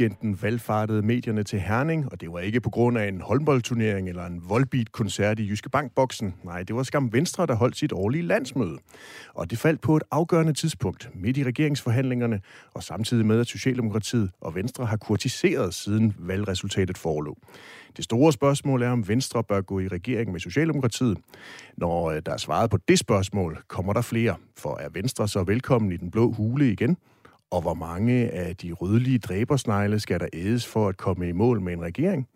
weekenden valgfartede medierne til Herning, og det var ikke på grund af en håndboldturnering eller en voldbeat-koncert i Jyske Bankboksen. Nej, det var skam Venstre, der holdt sit årlige landsmøde. Og det faldt på et afgørende tidspunkt midt i regeringsforhandlingerne, og samtidig med, at Socialdemokratiet og Venstre har kurtiseret siden valgresultatet forelå. Det store spørgsmål er, om Venstre bør gå i regering med Socialdemokratiet. Når øh, der er svaret på det spørgsmål, kommer der flere. For er Venstre så velkommen i den blå hule igen? Og hvor mange af de rødlige dræbersnegle skal der ædes for at komme i mål med en regering?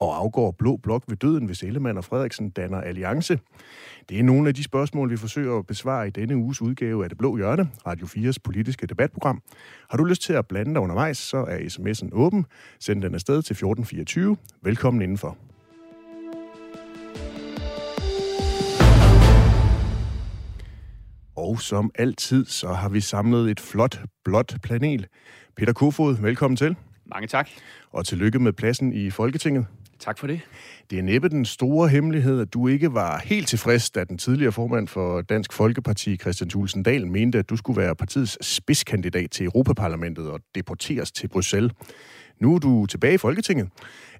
Og afgår Blå Blok ved døden, hvis Ellemann og Frederiksen danner alliance? Det er nogle af de spørgsmål, vi forsøger at besvare i denne uges udgave af Det Blå Hjørne, Radio 4's politiske debatprogram. Har du lyst til at blande dig undervejs, så er sms'en åben. Send den afsted til 1424. Velkommen indenfor. Og som altid, så har vi samlet et flot, blåt panel. Peter Kofod, velkommen til. Mange tak. Og tillykke med pladsen i Folketinget. Tak for det. Det er næppe den store hemmelighed, at du ikke var helt tilfreds, da den tidligere formand for Dansk Folkeparti, Christian Thulsen Dahl, mente, at du skulle være partiets spidskandidat til Europaparlamentet og deporteres til Bruxelles. Nu er du tilbage i Folketinget.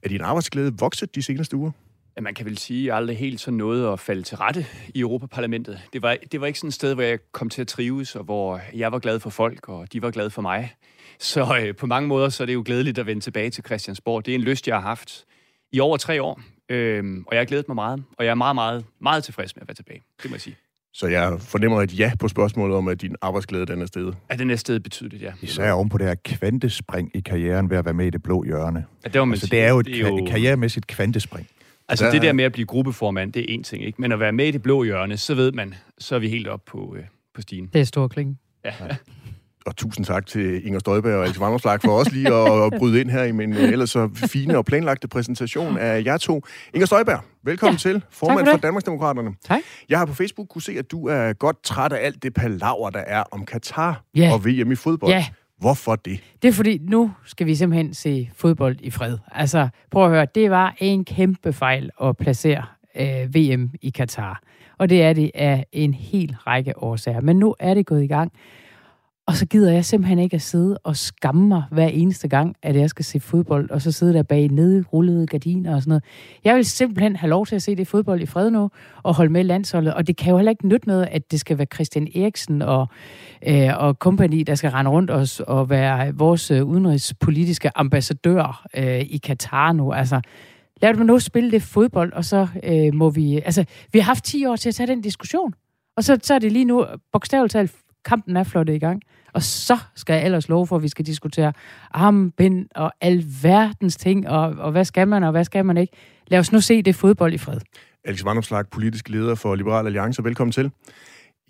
Er din arbejdsglæde vokset de seneste uger? Ja, man kan vel sige, at jeg aldrig helt så nåede at falde til rette i Europaparlamentet. Det var, det var ikke sådan et sted, hvor jeg kom til at trives, og hvor jeg var glad for folk, og de var glade for mig. Så øh, på mange måder så er det jo glædeligt at vende tilbage til Christiansborg. Det er en lyst, jeg har haft i over tre år, øh, og jeg har glædet mig meget, og jeg er meget, meget, meget tilfreds med at være tilbage. Det må jeg sige. Så jeg fornemmer et ja på spørgsmålet om, at din arbejdsglæde den er stedet. Ja, den er stedet betydeligt, ja. Især oven på det her kvantespring i karrieren ved at være med i det blå hjørne. Ja, det, var altså, sige. det er jo et det er jo... karrieremæssigt kvantespring. Altså der... det der med at blive gruppeformand, det er én ting, ikke? Men at være med i det blå hjørne, så ved man, så er vi helt op på, øh, på stigen. Det er stor kling. Ja. Og tusind tak til Inger Støjberg og Alex Vanderslag for også lige at bryde ind her i min øh, ellers så fine og planlagte præsentation af jer to. Inger Støjberg, velkommen ja, til, formand for, for Danmarksdemokraterne. Tak. Jeg har på Facebook kunne se, at du er godt træt af alt det palaver, der er om Katar ja. og VM i fodbold. Ja. Hvorfor det? Det er fordi, nu skal vi simpelthen se fodbold i fred. Altså, prøv at høre, det var en kæmpe fejl at placere øh, VM i Katar. Og det er det af en hel række årsager. Men nu er det gået i gang. Og så gider jeg simpelthen ikke at sidde og skamme mig hver eneste gang, at jeg skal se fodbold, og så sidde der bag nede rullede gardiner og sådan noget. Jeg vil simpelthen have lov til at se det fodbold i fred nu, og holde med landsholdet. Og det kan jo heller ikke nytte noget, at det skal være Christian Eriksen og, øh, og kompagni, der skal rende rundt os og være vores øh, udenrigspolitiske ambassadør øh, i Katar nu. Altså, lad dem nu spille det fodbold, og så øh, må vi... Altså, vi har haft 10 år til at tage den diskussion. Og så, så er det lige nu, bogstaveligt talt, kampen er flottet i gang. Og så skal jeg ellers love for, at vi skal diskutere armbind og alverdens ting, og, og hvad skal man, og hvad skal man ikke. Lad os nu se det fodbold i fred. Alex Vandomslag, politisk leder for Liberal Alliance. Velkommen til.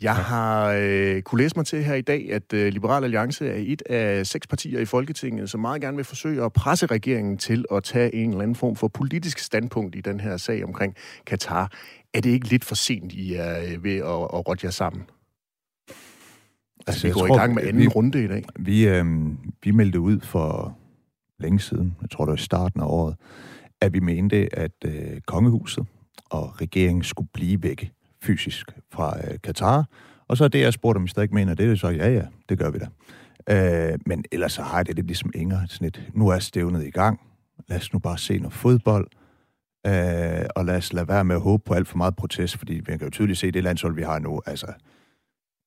Jeg har øh, kunne læse mig til her i dag, at øh, Liberal Alliance er et af seks partier i Folketinget, som meget gerne vil forsøge at presse regeringen til at tage en eller anden form for politisk standpunkt i den her sag omkring Katar. Er det ikke lidt for sent, I er øh, ved at, at rådte jer sammen? Altså, vi går tror, i gang med anden vi, runde i dag. Vi, øh, vi meldte ud for længe siden, jeg tror det var i starten af året, at vi mente, at øh, kongehuset og regeringen skulle blive væk fysisk fra øh, Katar. Og så er det, jeg spurgte, om I stadig mener det, så ja, ja, det gør vi da. Øh, men ellers så har jeg det lidt ligesom Inger. Sådan et, nu er stævnet i gang. Lad os nu bare se noget fodbold. Øh, og lad os lade være med at håbe på alt for meget protest, fordi vi kan jo tydeligt se, det landshold, vi har nu, altså,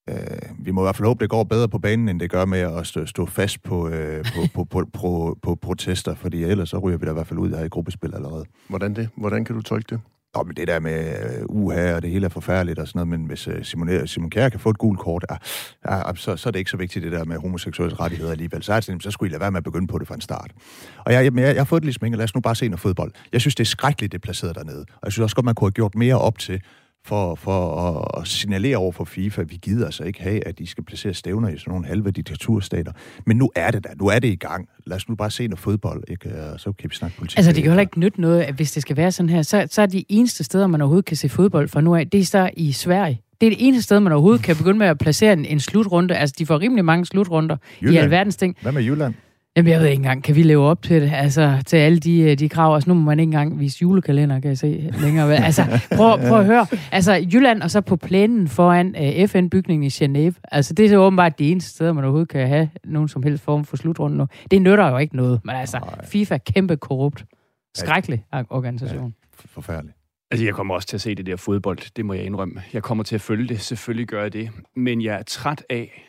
øh, vi må i hvert fald håbe, det går bedre på banen, end det gør med at stå, stå fast på, øh, på, på, på, på, på protester, fordi ellers så ryger vi da i hvert fald ud her i gruppespil allerede. Hvordan det? Hvordan kan du tolke det? Nå, men det der med uh, uha, og det hele er forfærdeligt og sådan noget, men hvis uh, Simon, Simon Kjær kan få et gult kort, ja, ja, så, så er det ikke så vigtigt det der med homoseksuelle rettigheder alligevel. Så, det, så skulle I lade være med at begynde på det fra en start. Og jeg, jeg, jeg, jeg har fået det ligesom, lad os nu bare se noget fodbold. Jeg synes, det er skrækkeligt, det er placeret dernede. Og jeg synes også godt, man kunne have gjort mere op til, for, for at, signalere over for FIFA, at vi gider altså ikke have, at de skal placere stævner i sådan nogle halve diktaturstater. Men nu er det der. Nu er det i gang. Lad os nu bare se noget fodbold, ikke? så kan vi snakke politik. Altså, det kan jo ikke nytte noget, at hvis det skal være sådan her, så, så er de eneste steder, man overhovedet kan se fodbold fra nu af, det er så i Sverige. Det er det eneste sted, man overhovedet kan begynde med at placere en, en slutrunde. Altså, de får rimelig mange slutrunder Jylland. i alverdens ting. Hvad med Jylland? Jamen, jeg ved ikke engang, kan vi leve op til det? Altså, til alle de, øh, de krav. Altså, nu må man ikke engang vise julekalender, kan jeg se længere. Altså, prøv, prøv at høre. Altså, Jylland og så på plænen foran uh, FN-bygningen i Genève. Altså, det er så åbenbart de eneste steder, man overhovedet kan have nogen som helst form for slutrunde nu. Det nytter jo ikke noget. Men altså, FIFA kæmpe korrupt. Skrækkelig organisation. Ja, forfærdeligt. Altså, jeg kommer også til at se det der fodbold, det må jeg indrømme. Jeg kommer til at følge det, selvfølgelig gør jeg det. Men jeg er træt af,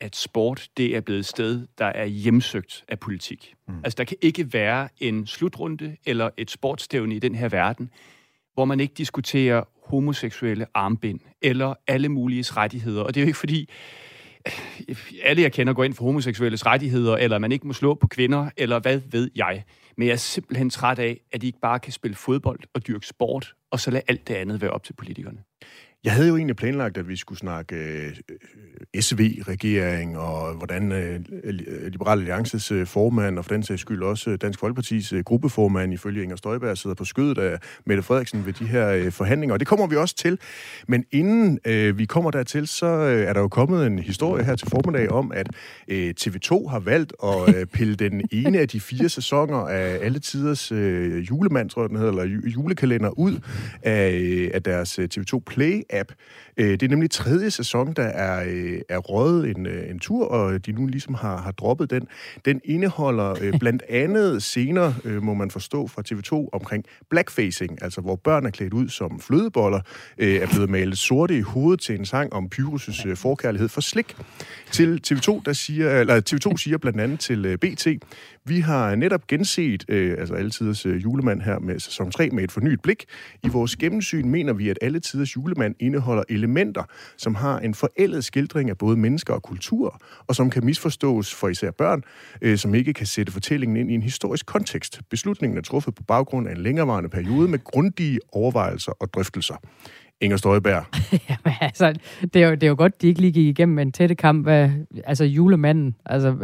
at sport det er blevet et sted, der er hjemsøgt af politik. Mm. Altså, der kan ikke være en slutrunde eller et sportsstævne i den her verden, hvor man ikke diskuterer homoseksuelle armbind eller alle mulige rettigheder. Og det er jo ikke fordi, alle jeg kender går ind for homoseksuelles rettigheder, eller man ikke må slå på kvinder, eller hvad ved jeg. Men jeg er simpelthen træt af, at de ikke bare kan spille fodbold og dyrke sport, og så lade alt det andet være op til politikerne. Jeg havde jo egentlig planlagt, at vi skulle snakke øh, SV-regering og hvordan øh, Liberale Alliances øh, formand, og for den sags skyld også Dansk Folkepartis øh, gruppeformand, ifølge Inger Støjberg, sidder på skødet af Mette Frederiksen ved de her øh, forhandlinger. Og det kommer vi også til. Men inden øh, vi kommer dertil, så øh, er der jo kommet en historie her til formiddag om, at øh, TV2 har valgt at øh, pille den ene af de fire sæsoner af alle tiders øh, julemand, tror jeg den hedder, eller julekalender ud af, øh, af deres øh, TV2 Play app. Øh, det er nemlig tredje sæson, der er, øh, er røget en, øh, en tur, og de nu ligesom har, har droppet den. Den indeholder blandt andet scener, må man forstå fra TV2, omkring blackfacing, altså hvor børn er klædt ud som flødeboller, er blevet malet sorte i hovedet til en sang om Pyrus' forkærlighed for slik. Til TV2, der siger, eller TV2 siger blandt andet til BT, vi har netop genset, øh, altså alle tiders øh, julemand her med sæson 3 med et fornyet blik. I vores gennemsyn mener vi, at alle tiders julemand indeholder elementer, som har en forældet skildring af både mennesker og kultur, og som kan misforstås for især børn, øh, som ikke kan sætte fortællingen ind i en historisk kontekst. Beslutningen er truffet på baggrund af en længerevarende periode med grundige overvejelser og drøftelser. Inger Støjberg. Jamen, altså, det er, jo, det er jo godt, de ikke lige gik igennem en tætte kamp. Af, altså julemanden, altså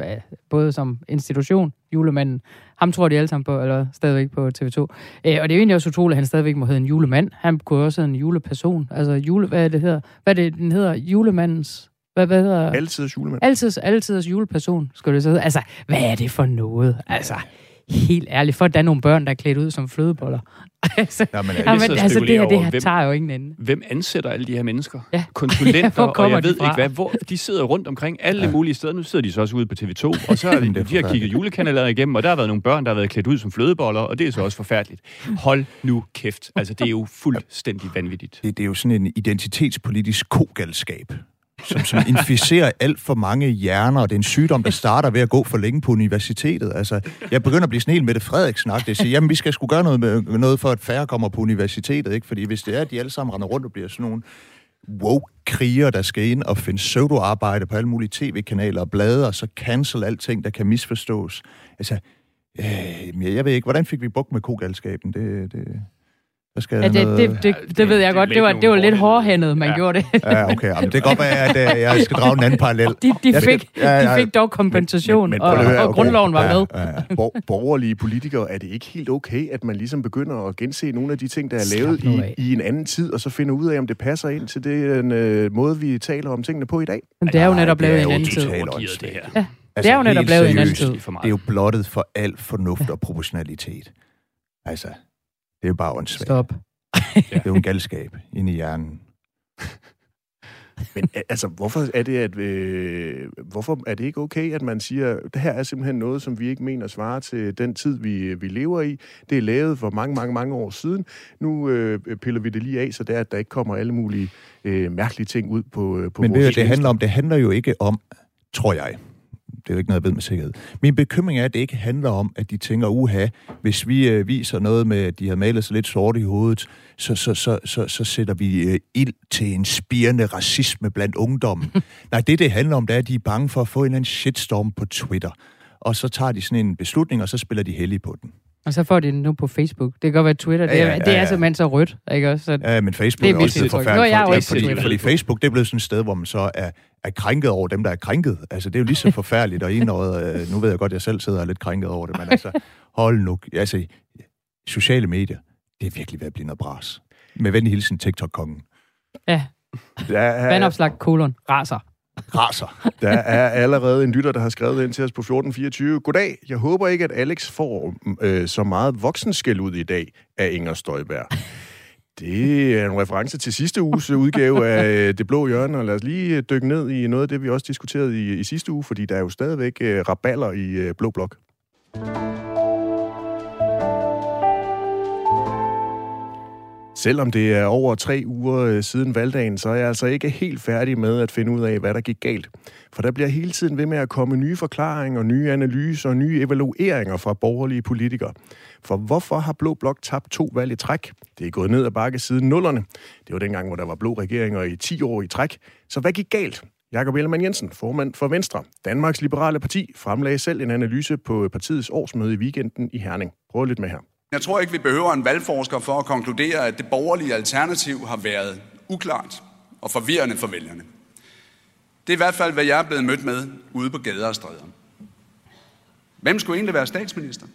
både som institution, julemanden, ham tror de alle sammen på, eller stadigvæk på TV2. Øh, og det er jo egentlig også utroligt, at han stadigvæk må hedde en julemand. Han kunne også hedde en juleperson. Altså, jule, hvad er det hedder? Hvad er det, den hedder? Julemandens... Hvad, hvad hedder? Altidens julemand. Altidens, altidens juleperson, skulle det så hedde. Altså, hvad er det for noget? Altså, helt ærligt, for at der er nogle børn, der er klædt ud som flødeboller. altså, ja, men, ja, men, altså det her, det her hvem, tager jo ingen ende. Hvem ansætter alle de her mennesker? Ja. Konsulenter, ja, og jeg ved de ikke hvad. Hvor, de sidder rundt omkring alle ja. mulige steder. Nu sidder de så også ude på TV2, og så har de, de har kigget julekanaler igennem, og der har været nogle børn, der har været klædt ud som flødeboller, og det er så også forfærdeligt. Hold nu kæft. Altså, det er jo fuldstændig vanvittigt. Det, det er jo sådan en identitetspolitisk kogalskab som, som inficerer alt for mange hjerner, og det er en sygdom, der starter ved at gå for længe på universitetet. Altså, jeg begynder at blive sådan helt Mette frederiksen det siger, jamen vi skal sgu gøre noget, med, noget for, at færre kommer på universitetet, ikke? Fordi hvis det er, at de alle sammen render rundt og bliver sådan nogle woke-kriger, der skal ind og finde pseudo-arbejde på alle mulige tv-kanaler og blade, og så cancel alting, der kan misforstås. Altså, øh, jeg ved ikke, hvordan fik vi bukt med kogalskaben? Det, det, der skal ja, det, noget... det, det, det, det ved jeg godt. Det var, det var lidt hårdhændet, man ja. gjorde det. ja, okay. Jamen, det kan godt være, at øh, jeg skal drage en anden parallel. De, de, fik, skal, ja, ja, de fik dog kompensation, men, men, og, høre, og grundloven var ja, med. Ja, ja. borgerlige politikere, er det ikke helt okay, at man ligesom begynder at gense nogle af de ting, der er lavet i, i en anden tid, og så finde ud af, om det passer ind til den øh, måde, vi taler om tingene på i dag? Men det er jo netop lavet i en anden tid. Det her. Ja. Altså, det er jo netop lavet i en anden tid. Det er jo blottet for al fornuft og proportionalitet. Altså, det er jo bare åndssvagt. Stop. det er jo en galskab inde i hjernen. Men altså, hvorfor er det, at, øh, hvorfor er det ikke okay, at man siger, det her er simpelthen noget, som vi ikke mener svarer til den tid, vi, vi lever i. Det er lavet for mange, mange, mange år siden. Nu øh, piller vi det lige af, så det er, at der ikke kommer alle mulige øh, mærkelige ting ud på, øh, på Men vores det, det handler om, det handler jo ikke om, tror jeg, det er jo ikke noget, jeg ved med sikkerhed. Min bekymring er, at det ikke handler om, at de tænker, uha, hvis vi øh, viser noget med, at de har malet sig lidt sort i hovedet, så, så, så, så, så sætter vi øh, ild til en spirende racisme blandt ungdommen. Nej, det det handler om, det er, at de er bange for at få en eller anden shitstorm på Twitter. Og så tager de sådan en beslutning, og så spiller de heldig på den. Og så får de den nu på Facebook. Det kan godt være Twitter. Det er, ja, ja, ja. Det er simpelthen så rødt, ikke også? Så ja, men Facebook det er, er også forfærdeligt. Er jeg også fordi, fordi Facebook, det er blevet sådan et sted, hvor man så er, er krænket over dem, der er krænket. Altså, det er jo lige så forfærdeligt, og en noget, øh, nu ved jeg godt, at jeg selv sidder og er lidt krænket over det, men altså, hold nu. Altså, sociale medier, det er virkelig ved at blive noget bras. Med venlig hilsen, TikTok-kongen. Ja. ja, ja, ja. Vandopslag, kolon, raser raser. Der er allerede en lytter, der har skrevet ind til os på 1424. Goddag, jeg håber ikke, at Alex får øh, så meget voksenskæld ud i dag af Inger Støjberg. Det er en reference til sidste uges udgave af øh, Det Blå Hjørne, og lad os lige øh, dykke ned i noget af det, vi også diskuterede i, i sidste uge, fordi der er jo stadigvæk øh, raballer i øh, Blå Blok. Selvom det er over tre uger øh, siden valgdagen, så er jeg altså ikke helt færdig med at finde ud af, hvad der gik galt. For der bliver hele tiden ved med at komme nye forklaringer, nye analyser og nye evalueringer fra borgerlige politikere. For hvorfor har Blå Blok tabt to valg i træk? Det er gået ned ad bakke siden nullerne. Det var dengang, hvor der var blå regeringer i 10 år i træk. Så hvad gik galt? Jakob Ellemann Jensen, formand for Venstre, Danmarks Liberale Parti, fremlagde selv en analyse på partiets årsmøde i weekenden i Herning. Prøv lidt med her. Jeg tror ikke, vi behøver en valgforsker for at konkludere, at det borgerlige alternativ har været uklart og forvirrende for vælgerne. Det er i hvert fald, hvad jeg er blevet mødt med ude på gader og stræder. Hvem skulle egentlig være statsminister?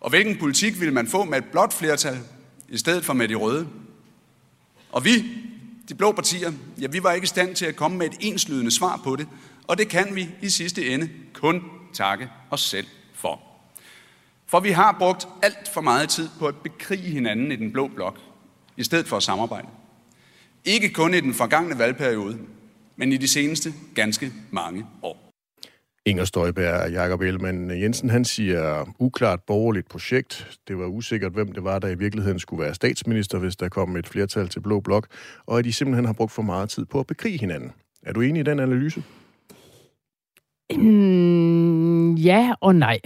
Og hvilken politik ville man få med et blåt flertal i stedet for med de røde? Og vi, de blå partier, ja, vi var ikke i stand til at komme med et enslydende svar på det, og det kan vi i sidste ende kun takke os selv for. Vi har brugt alt for meget tid på at bekrige hinanden i den blå blok, i stedet for at samarbejde. Ikke kun i den forgangne valgperiode, men i de seneste ganske mange år. Inger Støjberg og Jakob Ellemann Jensen, han siger, uklart borgerligt projekt. Det var usikkert, hvem det var, der i virkeligheden skulle være statsminister, hvis der kom et flertal til Blå Blok, og at de simpelthen har brugt for meget tid på at bekrige hinanden. Er du enig i den analyse? Mm, ja og nej,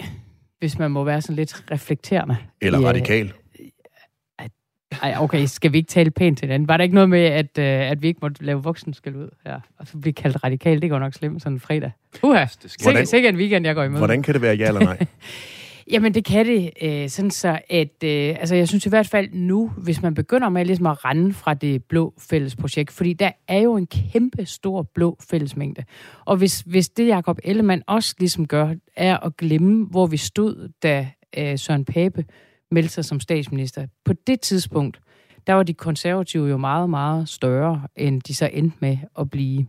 hvis man må være sådan lidt reflekterende. Eller Ja. radikal? Ej, okay, skal vi ikke tale pænt til hinanden? Var der ikke noget med, at, øh, at vi ikke måtte lave voksenskæld ud? Ja. Og så blive kaldt radikal, det går nok slemt sådan en fredag. Uha, Det skal- sikkert, sikkert en weekend, jeg går imod. Hvordan kan det være ja eller nej? Jamen, det kan det, øh, sådan så, at øh, altså, jeg synes i hvert fald nu, hvis man begynder med ligesom at rende fra det blå fælles projekt, fordi der er jo en kæmpe stor blå fællesmængde. Og hvis, hvis det Jacob Ellemann også ligesom gør, er at glemme, hvor vi stod, da øh, Søren Pape meldte sig som statsminister. På det tidspunkt, der var de konservative jo meget, meget større, end de så endte med at blive.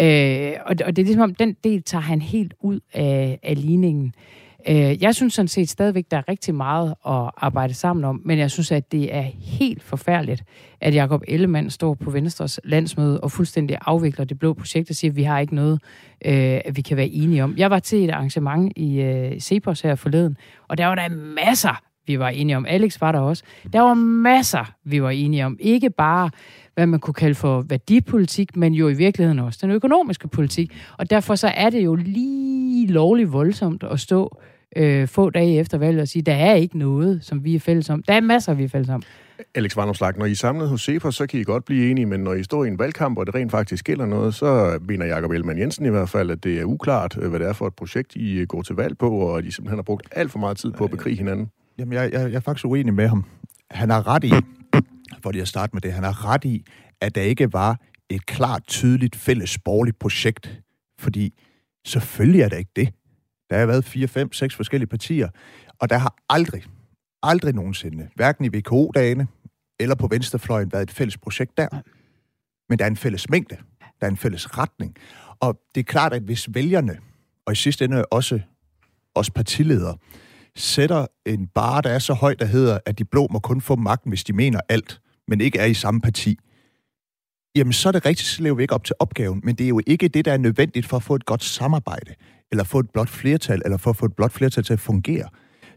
Øh, og, og det er ligesom om, den del tager han helt ud af, af ligningen. Øh, Øh, jeg synes sådan set stadigvæk, der er rigtig meget at arbejde sammen om, men jeg synes, at det er helt forfærdeligt, at Jakob Ellemann står på Venstres landsmøde og fuldstændig afvikler det blå projekt og siger, at vi har ikke noget, øh, at vi kan være enige om. Jeg var til et arrangement i øh, Cepos her forleden, og der var der masser, vi var enige om. Alex var der også. Der var masser, vi var enige om. Ikke bare, hvad man kunne kalde for værdipolitik, men jo i virkeligheden også den økonomiske politik. Og derfor så er det jo lige lovligt voldsomt at stå øh, få dage efter valget og sige, der er ikke noget, som vi er fælles om. Der er masser, vi er fælles om. Alex Varnumslag, når I er samlet hos Cepos, så kan I godt blive enige, men når I står i en valgkamp, og det rent faktisk gælder noget, så mener Jakob Ellemann Jensen i hvert fald, at det er uklart, øh, hvad det er for et projekt, I øh, går til valg på, og at I simpelthen har brugt alt for meget tid på at bekrige hinanden. Jamen, jeg, jeg, jeg er faktisk uenig med ham. Han har ret i, for lige at starte med det, han har ret i, at der ikke var et klart, tydeligt fælles borgerligt projekt. Fordi selvfølgelig er der ikke det. Der har været fire, fem, seks forskellige partier, og der har aldrig, aldrig nogensinde, hverken i VKO-dagene eller på venstrefløjen, været et fælles projekt der. Men der er en fælles mængde. Der er en fælles retning. Og det er klart, at hvis vælgerne, og i sidste ende også os partiledere, sætter en bar, der er så høj, der hedder, at de blå må kun få magten, hvis de mener alt, men ikke er i samme parti, jamen så er det rigtigt, så lever vi ikke op til opgaven, men det er jo ikke det, der er nødvendigt for at få et godt samarbejde, eller få et blot flertal, eller for at få et blot flertal til at fungere.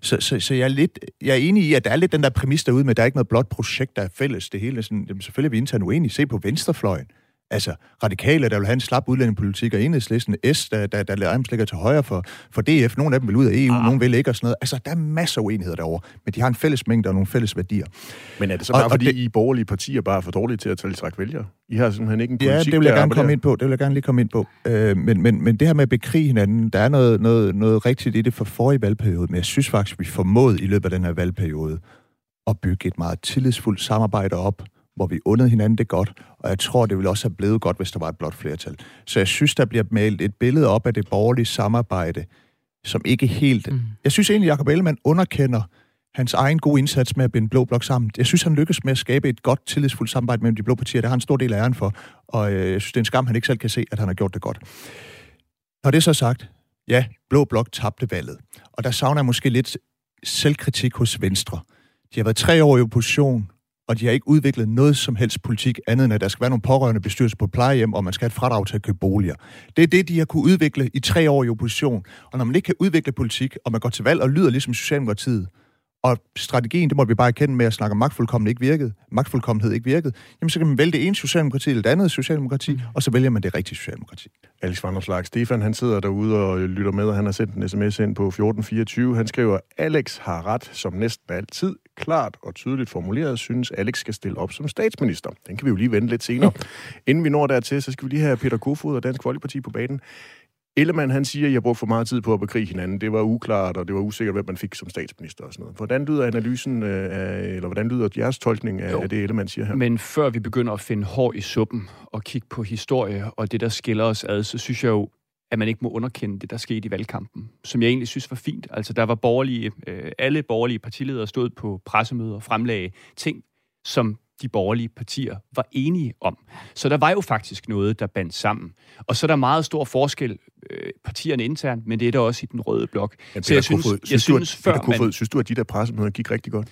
Så, så, så jeg, er lidt, jeg er enig i, at der er lidt den der præmis derude med, at der er ikke noget blot projekt, der er fælles. Det hele er sådan, jamen selvfølgelig er vi internt uenige. Se på venstrefløjen. Altså, radikale, der vil have en slap udlændingepolitik, og enhedslisten S, der, der, der nærmest ligger til højre for, for DF. Nogle af dem vil ud af EU, ah. nogle vil ikke og sådan noget. Altså, der er masser af uenigheder derovre, men de har en fælles mængde og nogle fælles værdier. Men er det så Og- bare, og fordi det- I borgerlige partier bare er for dårlige til at tiltrække vælgere? I har simpelthen ikke en politik, Ja, det vil jeg gerne komme ind på. Det vil jeg gerne lige komme ind på. Øh, men, men, men det her med at bekrige hinanden, der er noget, noget, noget rigtigt i det for forrige valgperiode, men jeg synes faktisk, vi formåede i løbet af den her valgperiode at bygge et meget tillidsfuldt samarbejde op, hvor vi undede hinanden det godt, og jeg tror, det ville også have blevet godt, hvis der var et blot flertal. Så jeg synes, der bliver malet et billede op af det borgerlige samarbejde, som ikke helt... Mm. Jeg synes egentlig, Jacob Ellemann underkender hans egen gode indsats med at binde Blå Blok sammen. Jeg synes, han lykkes med at skabe et godt, tillidsfuldt samarbejde mellem de blå partier. Det har han en stor del af æren for, og øh, jeg synes, det er en skam, han ikke selv kan se, at han har gjort det godt. Når det er så sagt, ja, Blå Blok tabte valget. Og der savner jeg måske lidt selvkritik hos Venstre. De har været tre år i opposition, og de har ikke udviklet noget som helst politik andet end, at der skal være nogle pårørende bestyrelser på plejehjem, og man skal have et fradrag til at købe boliger. Det er det, de har kunne udvikle i tre år i opposition. Og når man ikke kan udvikle politik, og man går til valg og lyder ligesom Socialdemokratiet, og strategien, det må vi bare erkende med at snakke om magtfuldkommenhed ikke virkede, magtfuldkommenhed ikke virkede, jamen så kan man vælge det ene socialdemokrati eller det andet socialdemokrati, mm. og så vælger man det rigtige socialdemokrati. Alex Vanderslag. Stefan, han sidder derude og lytter med, og han har sendt en sms ind på 1424. Han skriver, Alex har ret, som næsten altid. Klart og tydeligt formuleret, synes Alex skal stille op som statsminister. Den kan vi jo lige vente lidt senere. Inden vi når dertil, så skal vi lige have Peter Kofod og Dansk Folkeparti på banen. Ellemann, han siger, at jeg brugte for meget tid på at bekrige hinanden. Det var uklart, og det var usikkert, hvad man fik som statsminister og sådan noget. Hvordan lyder analysen, øh, af, eller hvordan lyder jeres tolkning af, af det, Ellemann siger her? Men før vi begynder at finde hår i suppen og kigge på historie og det, der skiller os ad, så synes jeg jo, at man ikke må underkende det, der skete i valgkampen, som jeg egentlig synes var fint. Altså, der var borgerlige, øh, alle borgerlige partiledere stod på pressemøder og fremlagde ting, som de borgerlige partier var enige om. Så der var jo faktisk noget, der bandt sammen. Og så er der meget stor forskel øh, partierne internt, men det er der også i den røde blok. Ja, så jeg synes, Kofod, jeg synes, synes, du, før Kofod, man, synes du, at de der pressemøder gik rigtig godt?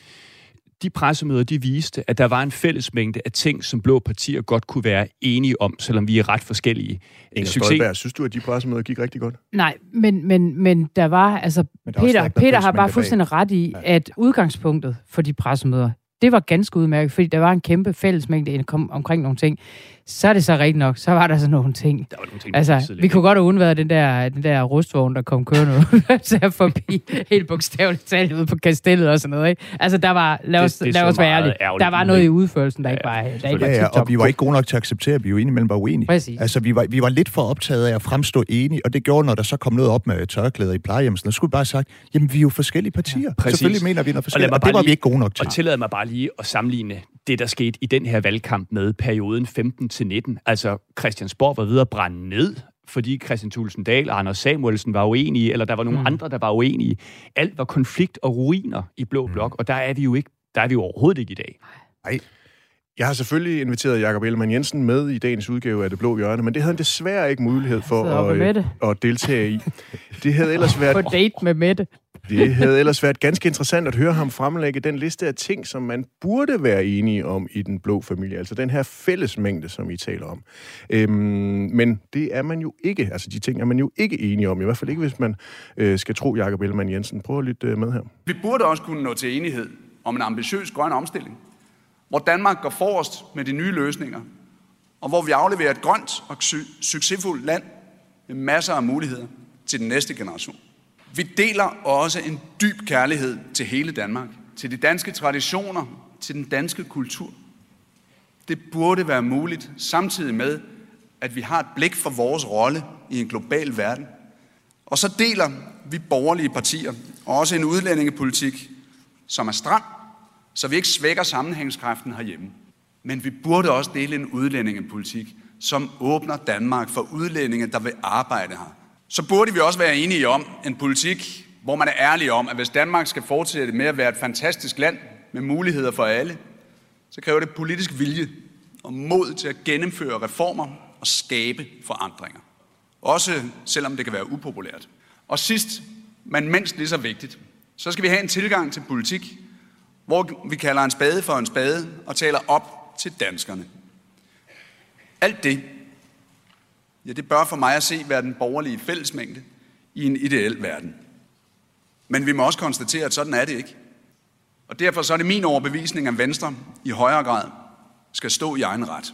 De pressemøder, de viste, at der var en fællesmængde af ting, som blå partier godt kunne være enige om, selvom vi er ret forskellige. Inger Succes... Støjberg, synes du, at de pressemøder gik rigtig godt? Nej, men, men, men der var, altså, der Peter, Peter har bare fuldstændig ret i, ja. at udgangspunktet for de pressemøder, det var ganske udmærket, fordi der var en kæmpe fællesmængde omkring nogle ting så er det så rigtigt nok. Så var der sådan nogle ting. Der var nogle ting, altså, vi kunne godt have undværet den der, den der rustvogn, der kom kørende så forbi helt bogstaveligt talt ude på kastellet og sådan noget. Ikke? Altså, der var, lad os, det, det lad os være ærlige, der var noget i udførelsen, der ja, ikke var, der ikke var ja, og vi var ikke gode nok til at acceptere, at vi jo indimellem var uenige. Præcis. Altså, vi var, vi var lidt for optaget af at fremstå enige, og det gjorde, når der så kom noget op med tørklæder i plejehjem, så skulle vi bare sagt, jamen, vi er jo forskellige partier. Ja, Selvfølgelig mener vi noget forskelligt, og, og det var lige, vi ikke gode nok til. Og tillad mig bare lige at sammenligne det, der skete i den her valgkamp med perioden 15 til 19. Altså, Christiansborg var ved at brænde ned, fordi Christian Thulesen Dahl og Anders Samuelsen var uenige, eller der var nogle mm. andre, der var uenige. Alt var konflikt og ruiner i Blå mm. Blok, mm. og der er vi jo ikke, der er vi jo overhovedet ikke i dag. Nej. Jeg har selvfølgelig inviteret Jakob Ellemann Jensen med i dagens udgave af Det Blå Hjørne, men det havde han desværre ikke mulighed for at, at deltage i. Det havde ellers været... På date med Mette. Det havde ellers været ganske interessant at høre ham fremlægge den liste af ting, som man burde være enige om i den blå familie. Altså den her fællesmængde, som I taler om. Øhm, men det er man jo ikke. Altså de ting er man jo ikke enige om. I hvert fald ikke, hvis man øh, skal tro Jakob Ellemann Jensen. Prøv at lytte øh, med her. Vi burde også kunne nå til enighed om en ambitiøs grøn omstilling, hvor Danmark går forrest med de nye løsninger, og hvor vi afleverer et grønt og succesfuldt land med masser af muligheder til den næste generation. Vi deler også en dyb kærlighed til hele Danmark, til de danske traditioner, til den danske kultur. Det burde være muligt, samtidig med, at vi har et blik for vores rolle i en global verden. Og så deler vi borgerlige partier også en udlændingepolitik, som er stram, så vi ikke svækker sammenhængskraften herhjemme. Men vi burde også dele en udlændingepolitik, som åbner Danmark for udlændinge, der vil arbejde her, så burde vi også være enige om en politik, hvor man er ærlig om, at hvis Danmark skal fortsætte med at være et fantastisk land med muligheder for alle, så kræver det politisk vilje og mod til at gennemføre reformer og skabe forandringer. Også selvom det kan være upopulært. Og sidst, men mindst lige så vigtigt, så skal vi have en tilgang til politik, hvor vi kalder en spade for en spade og taler op til danskerne. Alt det ja, det bør for mig at se være den borgerlige fællesmængde i en ideel verden. Men vi må også konstatere, at sådan er det ikke. Og derfor så er det min overbevisning, at Venstre i højere grad skal stå i egen ret.